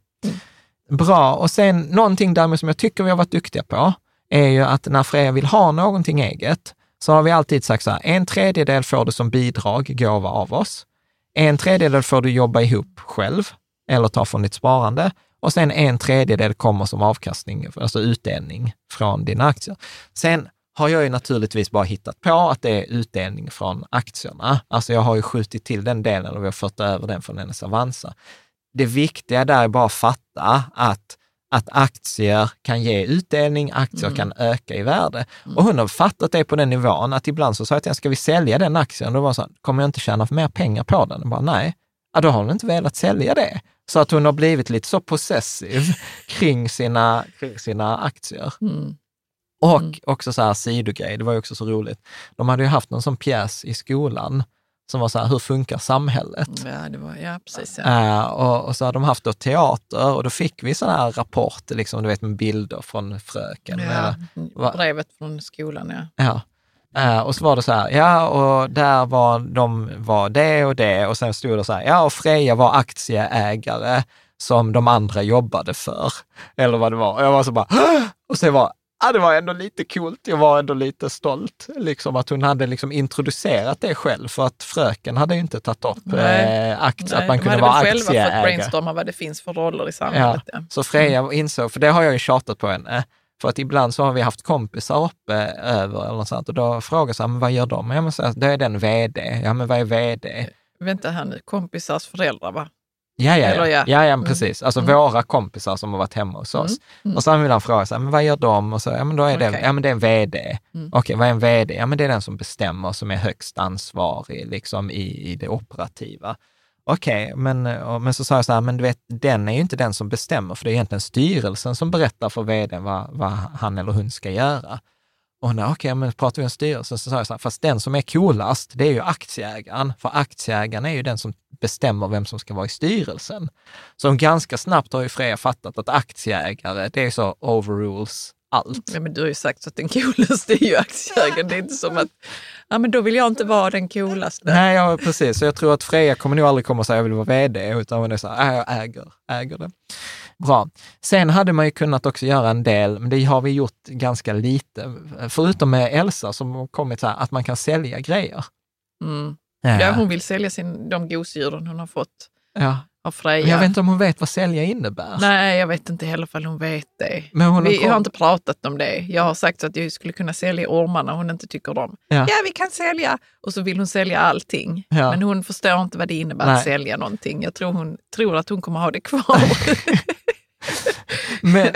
Bra. Och sen någonting därmed som jag tycker vi har varit duktiga på, är ju att när Freja vill ha någonting eget, så har vi alltid sagt så här, en tredjedel får du som bidrag, gåva av oss. En tredjedel får du jobba ihop själv, eller ta från ditt sparande. Och sen en tredjedel kommer som avkastning, alltså utdelning från dina aktier. Sen har jag ju naturligtvis bara hittat på att det är utdelning från aktierna. Alltså jag har ju skjutit till den delen och vi har fört över den från hennes Avanza. Det viktiga där är bara att fatta att, att aktier kan ge utdelning, aktier Mm. kan öka i värde. Och hon har fattat det på den nivån att ibland så sa jag till henne, ska vi sälja den aktien? Och då var så här, kommer jag inte tjäna mer pengar på den? Och bara, nej. Ja, då har hon inte velat sälja det. Så att hon har blivit lite så possessiv kring sina, kring sina aktier. Mm. Och Mm. också så här sidogrej, det var ju också så roligt. De hade ju haft någon sån pjäs i skolan som var så här, hur funkar samhället? Ja, det var, ja, precis. Ja. Eh, och, och så hade de haft då teater och då fick vi sådana här rapporter, liksom, du vet med bilder från fröken. Ja, Eller- brevet från skolan, ja. Ja. Eh, och så var det så här, ja och där var de var det och det och sen stod det så här, ja och Freja var aktieägare som de andra jobbade för. Eller vad det var. Och jag var så bara, "Hå!" och så var Ja, det var ändå lite coolt. Jag var ändå lite stolt, liksom att hon hade liksom introducerat det själv, för att fröken hade ju inte tagit upp Nej. eh, Nej, att man de kunde hade vara väl själva fått aktieägare. brainstorma vad det finns för roller i samhället. Ja. Så Freja insåg, för det har jag ju tjatat på henne, för att ibland så har vi haft kompisar uppe över eller något sånt och då frågar jag men vad gör de? Ja, men så då är den vd. Ja, men vad är vd? Vänta här nu, kompisars föräldrar va? Ja, ja, Eller ja. ja. ja, Mm. precis. Alltså Mm. våra kompisar som har varit hemma hos oss. Mm. Mm. Och så vill han fråga, så här, men vad gör de? Och så, ja, men då är det, Okej. ja, men det är en vd. Mm. Okej, vad är en vd? Ja, men det är den som bestämmer, som är högst ansvarig liksom, i, i det operativa. Okej, men, och- men så sa jag så här, men du vet, den är ju inte den som bestämmer, för det är egentligen styrelsen som berättar för vdn vad, vad han eller hon ska göra. Och hon okej, okay, men pratar vi om styrelsen så sa jag så här, fast den som är coolast, det är ju aktieägaren. För aktieägaren är ju den som bestämmer vem som ska vara i styrelsen. Så ganska snabbt har ju Freja fattat att aktieägare, det är så overrules allt. Ja, men du har ju sagt att den coolaste är ju aktieägaren. Det är inte som att, ja men då vill jag inte vara den coolaste. Nej, ja, precis. Så jag tror att Freja kommer nog aldrig komma och säga jag vill vara vd, utan hon är så här, jag äger, äger det. Bra. Sen hade man ju kunnat också göra en del, men det har vi gjort ganska lite, förutom med Elsa som har kommit så här, att man kan sälja grejer. Mm. Ja, hon vill sälja sin, de gosedjuren hon har fått. Ja, av Freja. Jag vet inte om hon vet vad sälja innebär. Nej, jag vet inte heller om hon vet det. Men hon vi har inte pratat om det. Jag har sagt att jag skulle kunna sälja ormarna hon inte tycker om. Ja. ja, vi kan sälja. Och så vill hon sälja allting. Ja. Men hon förstår inte vad det innebär Nej. att sälja någonting. Jag tror, hon tror att hon kommer ha det kvar. men,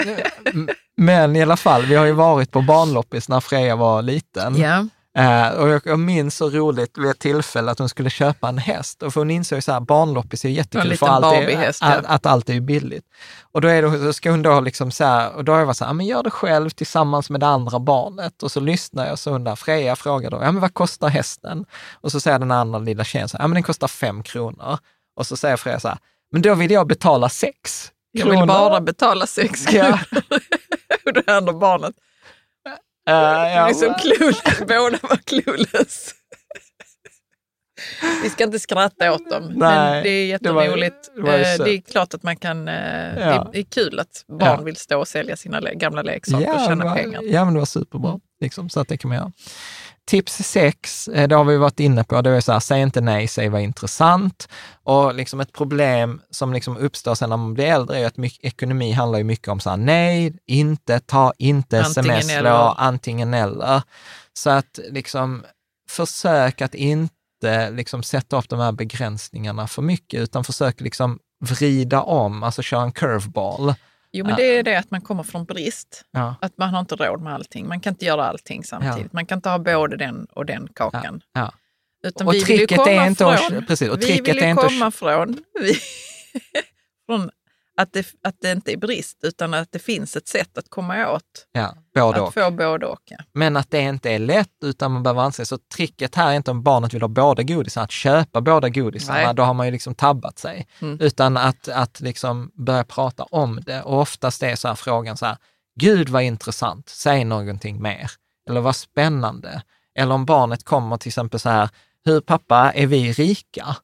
men i alla fall, vi har ju varit på barnloppis när Freja var liten. Ja. Uh, och jag, jag minns så roligt vid ett tillfälle att hon skulle köpa en häst. Och för hon insåg så här, barnloppis är jättekul för allt är, att, ja. att allt är billigt. Och då, är det, så ska hon då liksom så här, och då har jag varit så här, men gör det själv tillsammans med det andra barnet. Och så lyssnar jag så undrar, Freja frågar då, ja men vad kostar hästen? Och så säger den andra lilla tjejen så här, ja men den kostar fem kronor. Och så säger Freja så här, men då vill jag betala sex. Jag vill bara betala sex kronor. Och det andra barnet, Uh, ja, liksom clueless. Båda var clueless. Vi ska inte skratta åt dem, Nej, men det är jätteroligt. Det, var, det, var det, är klart att man kan... Ja. Det är kul att barn ja. vill stå och sälja sina gamla leksaker ja, och tjäna var, pengar. Ja, men det var superbra. Liksom, så att det kan man göra. Tips sex, eh, det har vi varit inne på, det är så här, säg inte nej, säg vad intressant. Och liksom ett problem som liksom uppstår sen när man blir äldre är att mycket, ekonomi handlar ju mycket om så här, nej, inte, ta inte sms-lån, antingen eller. Så att liksom försök att inte liksom sätta upp de här begränsningarna för mycket, utan försök liksom vrida om, alltså köra en curveball. Jo, men det är det att man kommer från brist. Ja. Att man har inte råd med allting. Man kan inte göra allting samtidigt. Ja. Man kan inte ha både den och den kakan. Ja. Utan och vi vill ju komma är inte från, precis, och vi vill ju komma från, vi, från att det, att det inte är brist, utan att det finns ett sätt att komma åt. Ja, både att och. få både och. Ja. Men att det inte är lätt, utan man behöver anse. Så tricket här är inte om barnet vill ha båda godisarna, att köpa båda godisarna, Nej. då har man ju liksom tabbat sig. Mm. Utan att, att liksom börja prata om det. Och oftast är så här frågan så här, Gud vad intressant, säg någonting mer. Eller vad spännande. Eller om barnet kommer till exempel så här, hur pappa, är vi rika?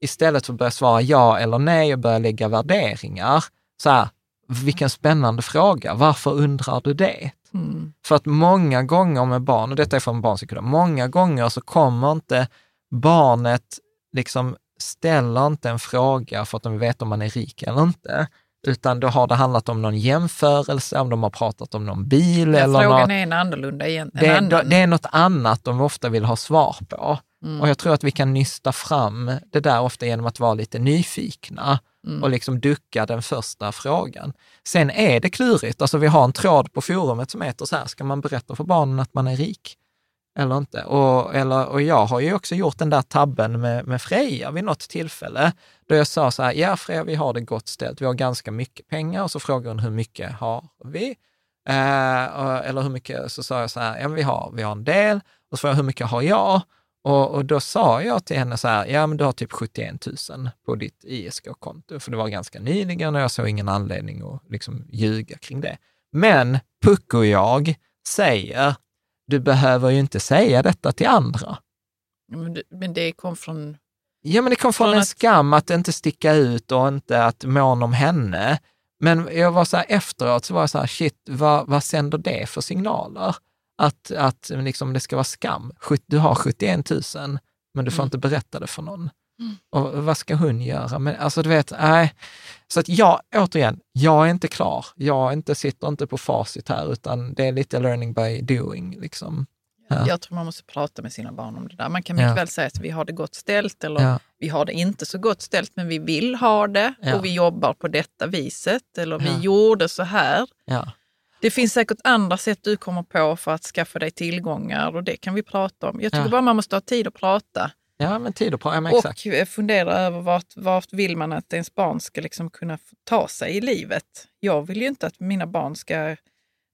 Istället för att börja svara ja eller nej och börja lägga värderingar, så här, vilken spännande fråga, varför undrar du det? Mm. För att många gånger med barn, och detta är från barnpsykolog, många gånger så kommer inte barnet, liksom ställer inte en fråga för att de vet om man är rik eller inte, utan då har det handlat om någon jämförelse, om de har pratat om någon bil. Ja, eller frågan något. är en annorlunda. En det, annan. det är något annat de ofta vill ha svar på. Mm. Och jag tror att vi kan nysta fram det där ofta genom att vara lite nyfikna mm. och liksom ducka den första frågan. Sen är det klurigt, alltså vi har en tråd på forumet som heter så här, ska man berätta för barnen att man är rik? Eller inte? Och, eller, och jag har ju också gjort den där tabben med, med Freja vid något tillfälle, då jag sa så här, ja Freja, vi har det gott ställt, vi har ganska mycket pengar, och så frågar hon hur mycket har vi? Eh, eller hur mycket, så sa jag så här, ja vi har, vi har en del, och så frågade jag hur mycket har jag? Och, och, då sa jag till henne så här, ja men du har typ 71 000 på ditt ISK-konto, för det var ganska nyligen och jag såg ingen anledning att liksom ljuga kring det. Men Pucko och jag säger, du behöver ju inte säga detta till andra. Men det, men det kom från... Ja, men det kom från, från en att... skam att inte sticka ut och inte att måna om henne. Men jag var så här efteråt, så var jag så här, shit, vad, vad sänder det för signaler? Att, att liksom det ska vara skam. Du har 71 000, men du får mm. inte berätta det för någon. Mm. Och vad ska hon göra? Men alltså du vet, nej. Så att jag, återigen, jag är inte klar. Jag inte, sitter inte på facit här, utan det är lite learning by doing. Liksom. Ja. Jag tror man måste prata med sina barn om det där. Man kan mycket ja. väl säga att vi har det gott ställt eller ja. vi har det inte så gott ställt, men vi vill ha det och vi jobbar på detta viset eller vi gjorde så här. Det finns säkert andra sätt du kommer på för att skaffa dig tillgångar och det kan vi prata om. Jag tycker ja. bara man måste ha tid att prata. Ja, men tid att prata, ja, exakt. Och fundera över vart, vart vill man att ens barn ska liksom kunna ta sig i livet. Jag vill ju inte att mina barn ska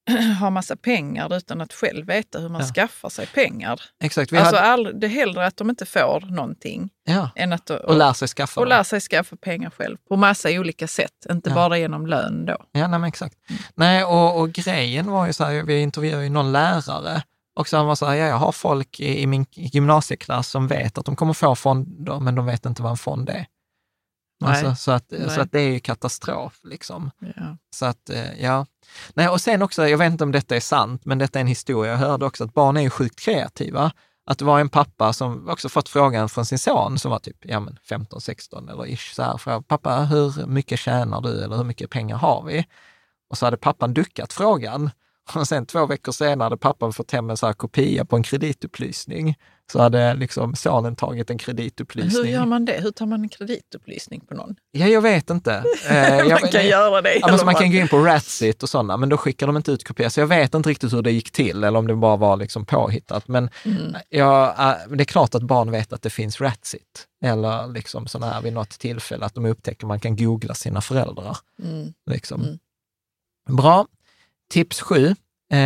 ha massa pengar utan att själv veta hur man Ja. skaffar sig pengar. Exakt, vi Alltså hade, all, det är hellre att de inte får någonting ja, än att och lär sig skaffa och lär sig skaffa pengar själv på massa olika sätt, inte Ja. bara genom lön då. Ja, nej, exakt. Nej, och, och grejen var ju så här, vi intervjuade ju någon lärare och så han var så här, ja, jag har folk i, i min gymnasieklass som vet att de kommer få fonder, men de vet inte vad en fond är. Alltså, så, att, Nej. så att det är ju katastrof. Liksom. Ja. Så att, eh, ja. Nej, och sen också, jag vet inte om detta är sant, men detta är en historia. Jag hörde också att barn är ju sjukt kreativa. Att det var en pappa som också fått frågan från sin son som var typ ja, men 15, 16 eller ish, så här, frågade, pappa, hur mycket tjänar du eller hur mycket pengar har vi? Och så hade pappan duckat frågan. Och sen två veckor senare hade pappan fått hem en så här kopia på en kreditupplysning. Så hade liksom sonen tagit en kreditupplysning. hur gör man det? Hur tar man en kreditupplysning på någon? Ja, jag vet inte. Eh, jag, man kan göra det. Ja, eller man kan gå in på Ratsit och sådana, men då skickar de inte ut kopior. Så jag vet inte riktigt hur det gick till eller om det bara var liksom påhittat. Men Mm. ja, äh, det är klart att barn vet att det finns Ratsit. Eller liksom sådana här vid något tillfälle att de upptäcker man kan googla sina föräldrar. Mm. Liksom. Mm. Bra. Tips sju eh,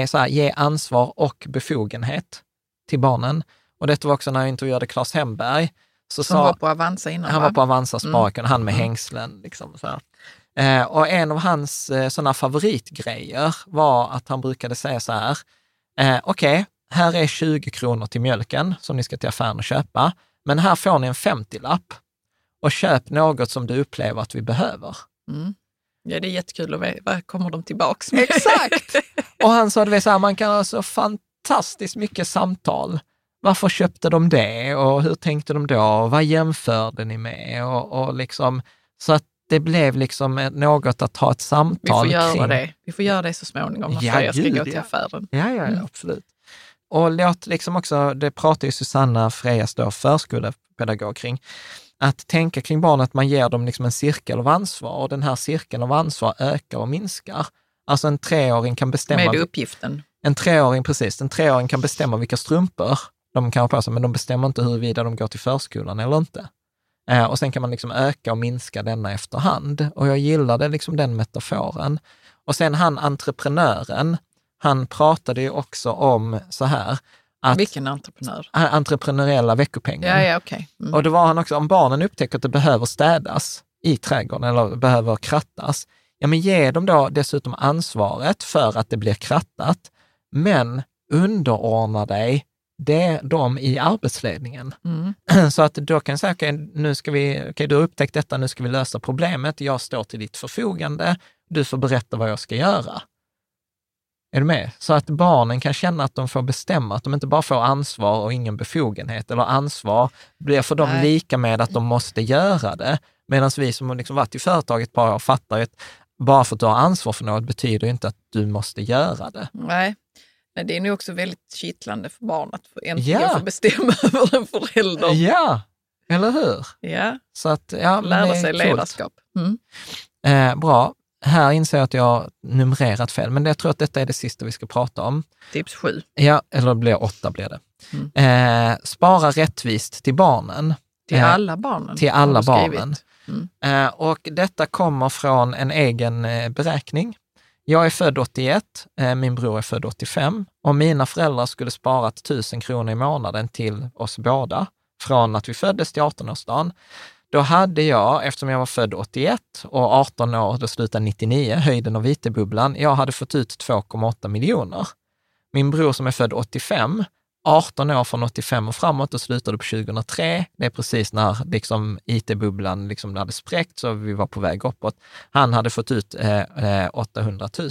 är så här, ge ansvar och befogenhet till barnen. Och detta var också när jag intervjuade Claes Hemberg. Så Som sa, var på Avanza innan han va? var på Avanza Mm. Sparken, han med Mm. hängslen. Liksom, så. Eh, och en av hans eh, sådana favoritgrejer var att han brukade säga så här, eh, okej, här är 20 kronor till mjölken som ni ska till affären och köpa, men här får ni en 50-lapp och köp något som du upplever att vi behöver. Mm. Ja, det är jättekul att veta. Vad kommer de tillbaks med? Exakt! Och han sa, det så här, man kan ha så fantastiskt mycket samtal. Varför köpte de det och hur tänkte de då? Och vad jämförde ni med? Och, och liksom, så att det blev liksom något att ha ett Vi samtal får göra kring. det. Vi får göra det så småningom när Ja, Freja ska gud, gå till ja. affären. Ja, ja, ja Mm. absolut. Och låt liksom också, det pratar ju Susanna Frejas då, förskolepedagog kring, att tänka kring barn att man ger dem liksom en cirkel av ansvar och den här cirkeln av ansvar ökar och minskar. Alltså en treåring kan bestämma... Med uppgiften. En treåring, precis, en treåring kan bestämma vilka strumpor de kan ha på sig, men de bestämmer inte huruvida de går till förskolan eller inte. Eh, och sen kan man liksom öka och minska denna efterhand. Och jag gillade liksom den metaforen. Och sen han entreprenören, han pratade ju också om så här, att Vilken entreprenör? eh, entreprenöriella veckopengen. Ja, ja, okej. Mm. Och då var han också, om barnen upptäcker att det behöver städas i trädgården eller behöver krattas, ja men ge dem då dessutom ansvaret för att det blir krattat, men underordna dig det, dem i arbetsledningen. Mm. Så att då kan jag säga, okej, nu ska vi, okej, du har upptäckt detta, nu ska vi lösa problemet, jag står till ditt förfogande, du får berätta vad jag ska göra. Är du med? Så att barnen kan känna att de får bestämma, att de inte bara får ansvar och ingen befogenhet, eller ansvar blir för dem Nej. lika med att de måste göra det. Medan vi som har liksom varit i företaget ett par år fattar att bara för att du har ansvar för något betyder inte att du måste göra det. Nej. Men det är nog också väldigt kittlande för barn att äntligen Ja. få bestämma över en förälder. Ja, eller hur? Ja, Så att, ja, lära sig coolt. ledarskap. Mm. Eh, bra. Här inser jag att jag har numrerat fel, men jag tror att detta är det sista vi ska prata om. Tips sju. Ja, eller det blir åtta blir det. Mm. Eh, spara rättvist till barnen. Till Eh, alla barnen. till alla barnen. Mm. Eh, och detta kommer från en egen eh, beräkning. Jag är född 81, eh, min bror är född 85 och mina föräldrar skulle sparat 1000 kronor i månaden till oss båda från att vi föddes till 18-årsdagen. Då hade jag, eftersom jag var född 81 och 18 år, då slutade 99, höjden av vitebubblan, jag hade fått ut 2,8 miljoner. Min bror som är född 85, 18 år från 85 och framåt och slutade på 2003. Det är precis när liksom IT-bubblan liksom hade spräckt så vi var på väg uppåt. Han hade fått ut eh, eh, 800 000.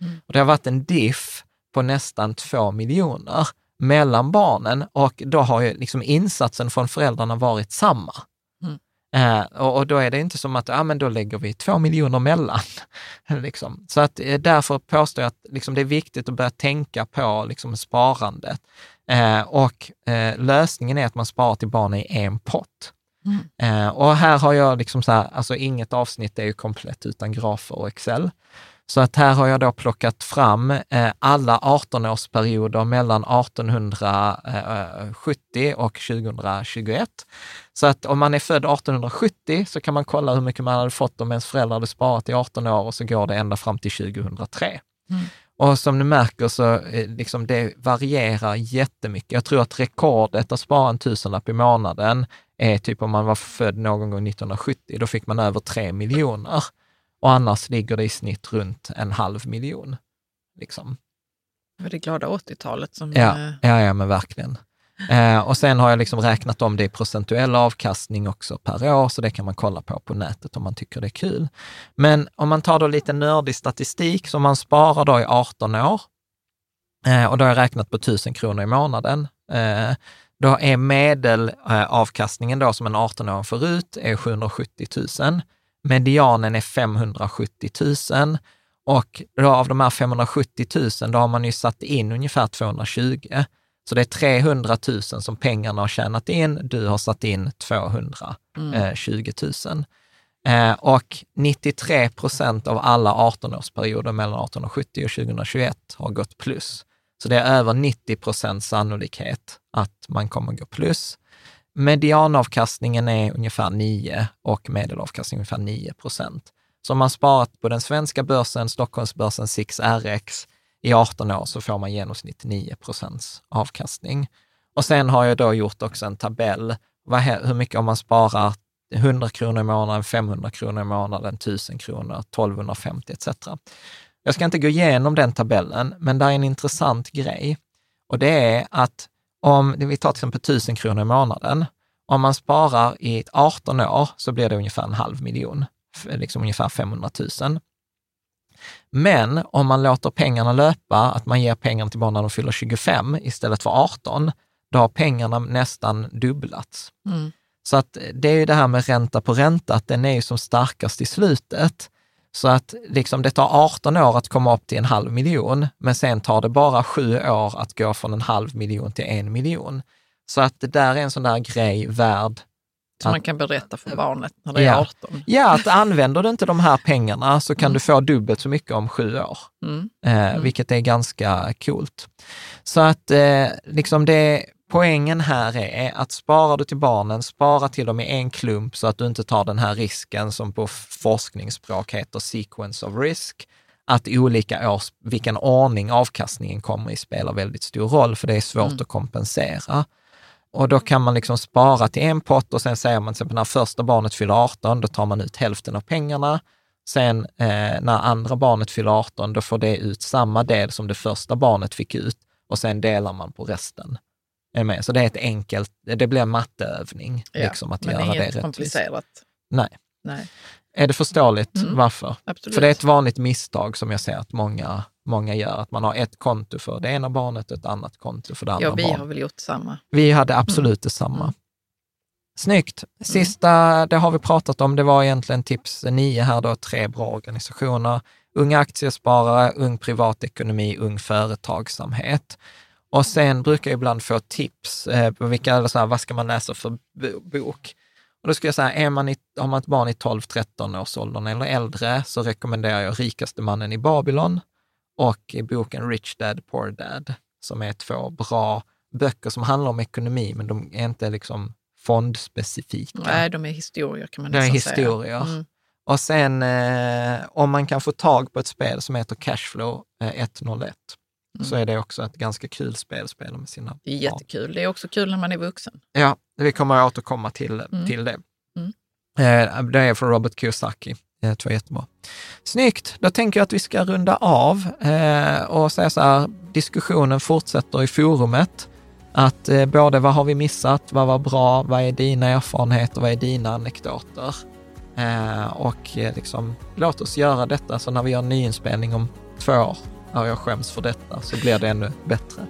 Mm. Och det har varit en diff på nästan 2 miljoner mellan barnen och då har ju liksom insatsen från föräldrarna varit samma. Eh, och, och då är det inte som att, ja men då lägger vi två miljoner mellan. liksom. Så att eh, därför påstår jag att liksom, det är viktigt att börja tänka på liksom, sparandet. Eh, och eh, lösningen är att man sparar till barnen i en pott. Mm. Eh, och här har jag liksom så här, alltså inget avsnitt är ju komplett utan grafer och Excel. Så att här har jag då plockat fram eh, alla 18-årsperioder mellan 1870 och 2021. Så att om man är född 1870 så kan man kolla hur mycket man hade fått om ens föräldrar hade sparat i 18 år och så går det ända fram till 2003. Och som du märker så eh, liksom det varierar jättemycket. Jag tror att rekordet att spara en tusenlapp i månaden är typ om man var född någon gång 1970, då fick man över tre miljoner. Och annars ligger det i snitt runt en halv miljon. Liksom. Det var det glada 80-talet som... Ja, eh, ja, ja men verkligen. Eh, och sen har jag liksom räknat om det i procentuell avkastning också per år, så det kan man kolla på på nätet om man tycker det är kul. Men om man tar då lite nördig statistik, som man sparar då i 18 år, eh, och då har jag räknat på 1000 kronor i månaden, eh, då är medelavkastningen då som en 18-åring får ut är 770 000. Medianen är 570 000 och då av de här 570 000, då har man ju satt in ungefär 220. Så det är 300 000 som pengarna har tjänat in, du har satt in 220 000. Mm. och 93 procent av alla 18-årsperioder mellan 1870 och 2021 har gått plus. Så det är över 90 procents sannolikhet att man kommer gå plus. Medianavkastningen är ungefär 9 och medelavkastningen ungefär 9 procent. Så om man sparat på den svenska börsen, Stockholmsbörsen 6RX, i 18 år så får man genomsnitt 9 procents avkastning. Och sen har jag då gjort också en tabell, vad, hur mycket om man sparar 100 kronor i månaden, 500 kronor i månaden, 1000 kronor, 1250 etc. Jag ska inte gå igenom den tabellen, men det är en intressant grej. Och det är att om, vi tar till exempel 1000 kronor i månaden, om man sparar i 18 år så blir det ungefär en halv miljon, liksom ungefär 500 000. Men om man låter pengarna löpa, att man ger pengarna till barn när de fyller 25 istället för 18, då har pengarna nästan dubblats. Mm. Så att det är ju det här med ränta på ränta, att den är ju som starkast i slutet. Så att liksom det tar 18 år att komma upp till en halv miljon, men sen tar det bara sju år att gå från en halv miljon till en miljon. Så att det där är en sån där grej värd Som man kan berätta för barnet när det är Ja. 18. Ja, att använder du inte de här pengarna så kan du få dubbelt så mycket om sju år, Mm. eh, vilket är ganska coolt. Så att eh, liksom det, poängen här är att sparar du till barnen, spara till dem i en klump så att du inte tar den här risken som på forskningsspråk heter sequence of risk, att olika års, vilken ordning avkastningen kommer i spelar väldigt stor roll, för det är svårt att kompensera. Och då kan man liksom spara till en pott och sen säger man till exempel när första barnet fyller 18, då tar man ut hälften av pengarna. Sen eh, när andra barnet fyller 18, då får det ut samma del som det första barnet fick ut och sen delar man på resten. Är med? Så det är ett enkelt, det blir en matteövning, Ja, liksom att men göra det inget rättvist. komplicerat. Nej. Nej, Är det förståeligt Mm. varför? absolut. För det är ett vanligt misstag som jag ser att många, många gör, att man har ett konto för det ena barnet och ett annat konto för det andra ja, vi barnet. har väl gjort samma. Vi hade absolut detsamma. Mm. Snyggt. Sista, det har vi pratat om, det var egentligen tips nio här då, tre bra organisationer. Unga aktiesparare, ung privatekonomi, ung företagsamhet. Och sen brukar jag ibland få tips eh, på vilka, eller så här, vad ska man läsa för bok? Och då skulle jag säga, är man i, har man ett barn i 12-13-årsåldern eller äldre så rekommenderar jag Rikaste mannen i Babylon och boken Rich Dad Poor Dad, som är två bra böcker som handlar om ekonomi, men de är inte liksom fondspecifika. Nej, de är historier kan man nästan säga. De är historier. Mm. Och sen eh, om man kan få tag på ett spel som heter Cashflow eh, 101 Mm. så är det också ett ganska kul spel att spela med sina barn. Det är jättekul. Barn. Det är också kul när man är vuxen. Ja, vi kommer att återkomma till, mm. till det. Mm. Eh, det är från Robert Kiyosaki. Eh, det var jättebra. Snyggt, då tänker jag att vi ska runda av eh, och säga så här, diskussionen fortsätter i forumet. Att både vad har vi missat, vad var bra, vad är dina erfarenheter, vad är dina anekdoter? och liksom, låt oss göra detta, så när vi gör nyinspelning om två år när jag skäms för detta, så blir det ännu bättre.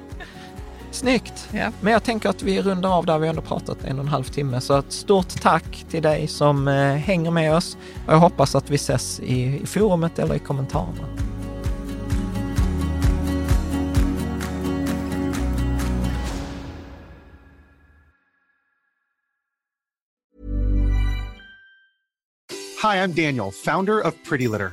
Snyggt! Ja. Men jag tänker att vi rundar av där vi ändå pratat en och en halv timme. Så ett stort tack till dig som eh, hänger med oss. Och jag hoppas att vi ses i, i forumet eller i kommentarerna. Hi, I'm Daniel, founder of Pretty Litter.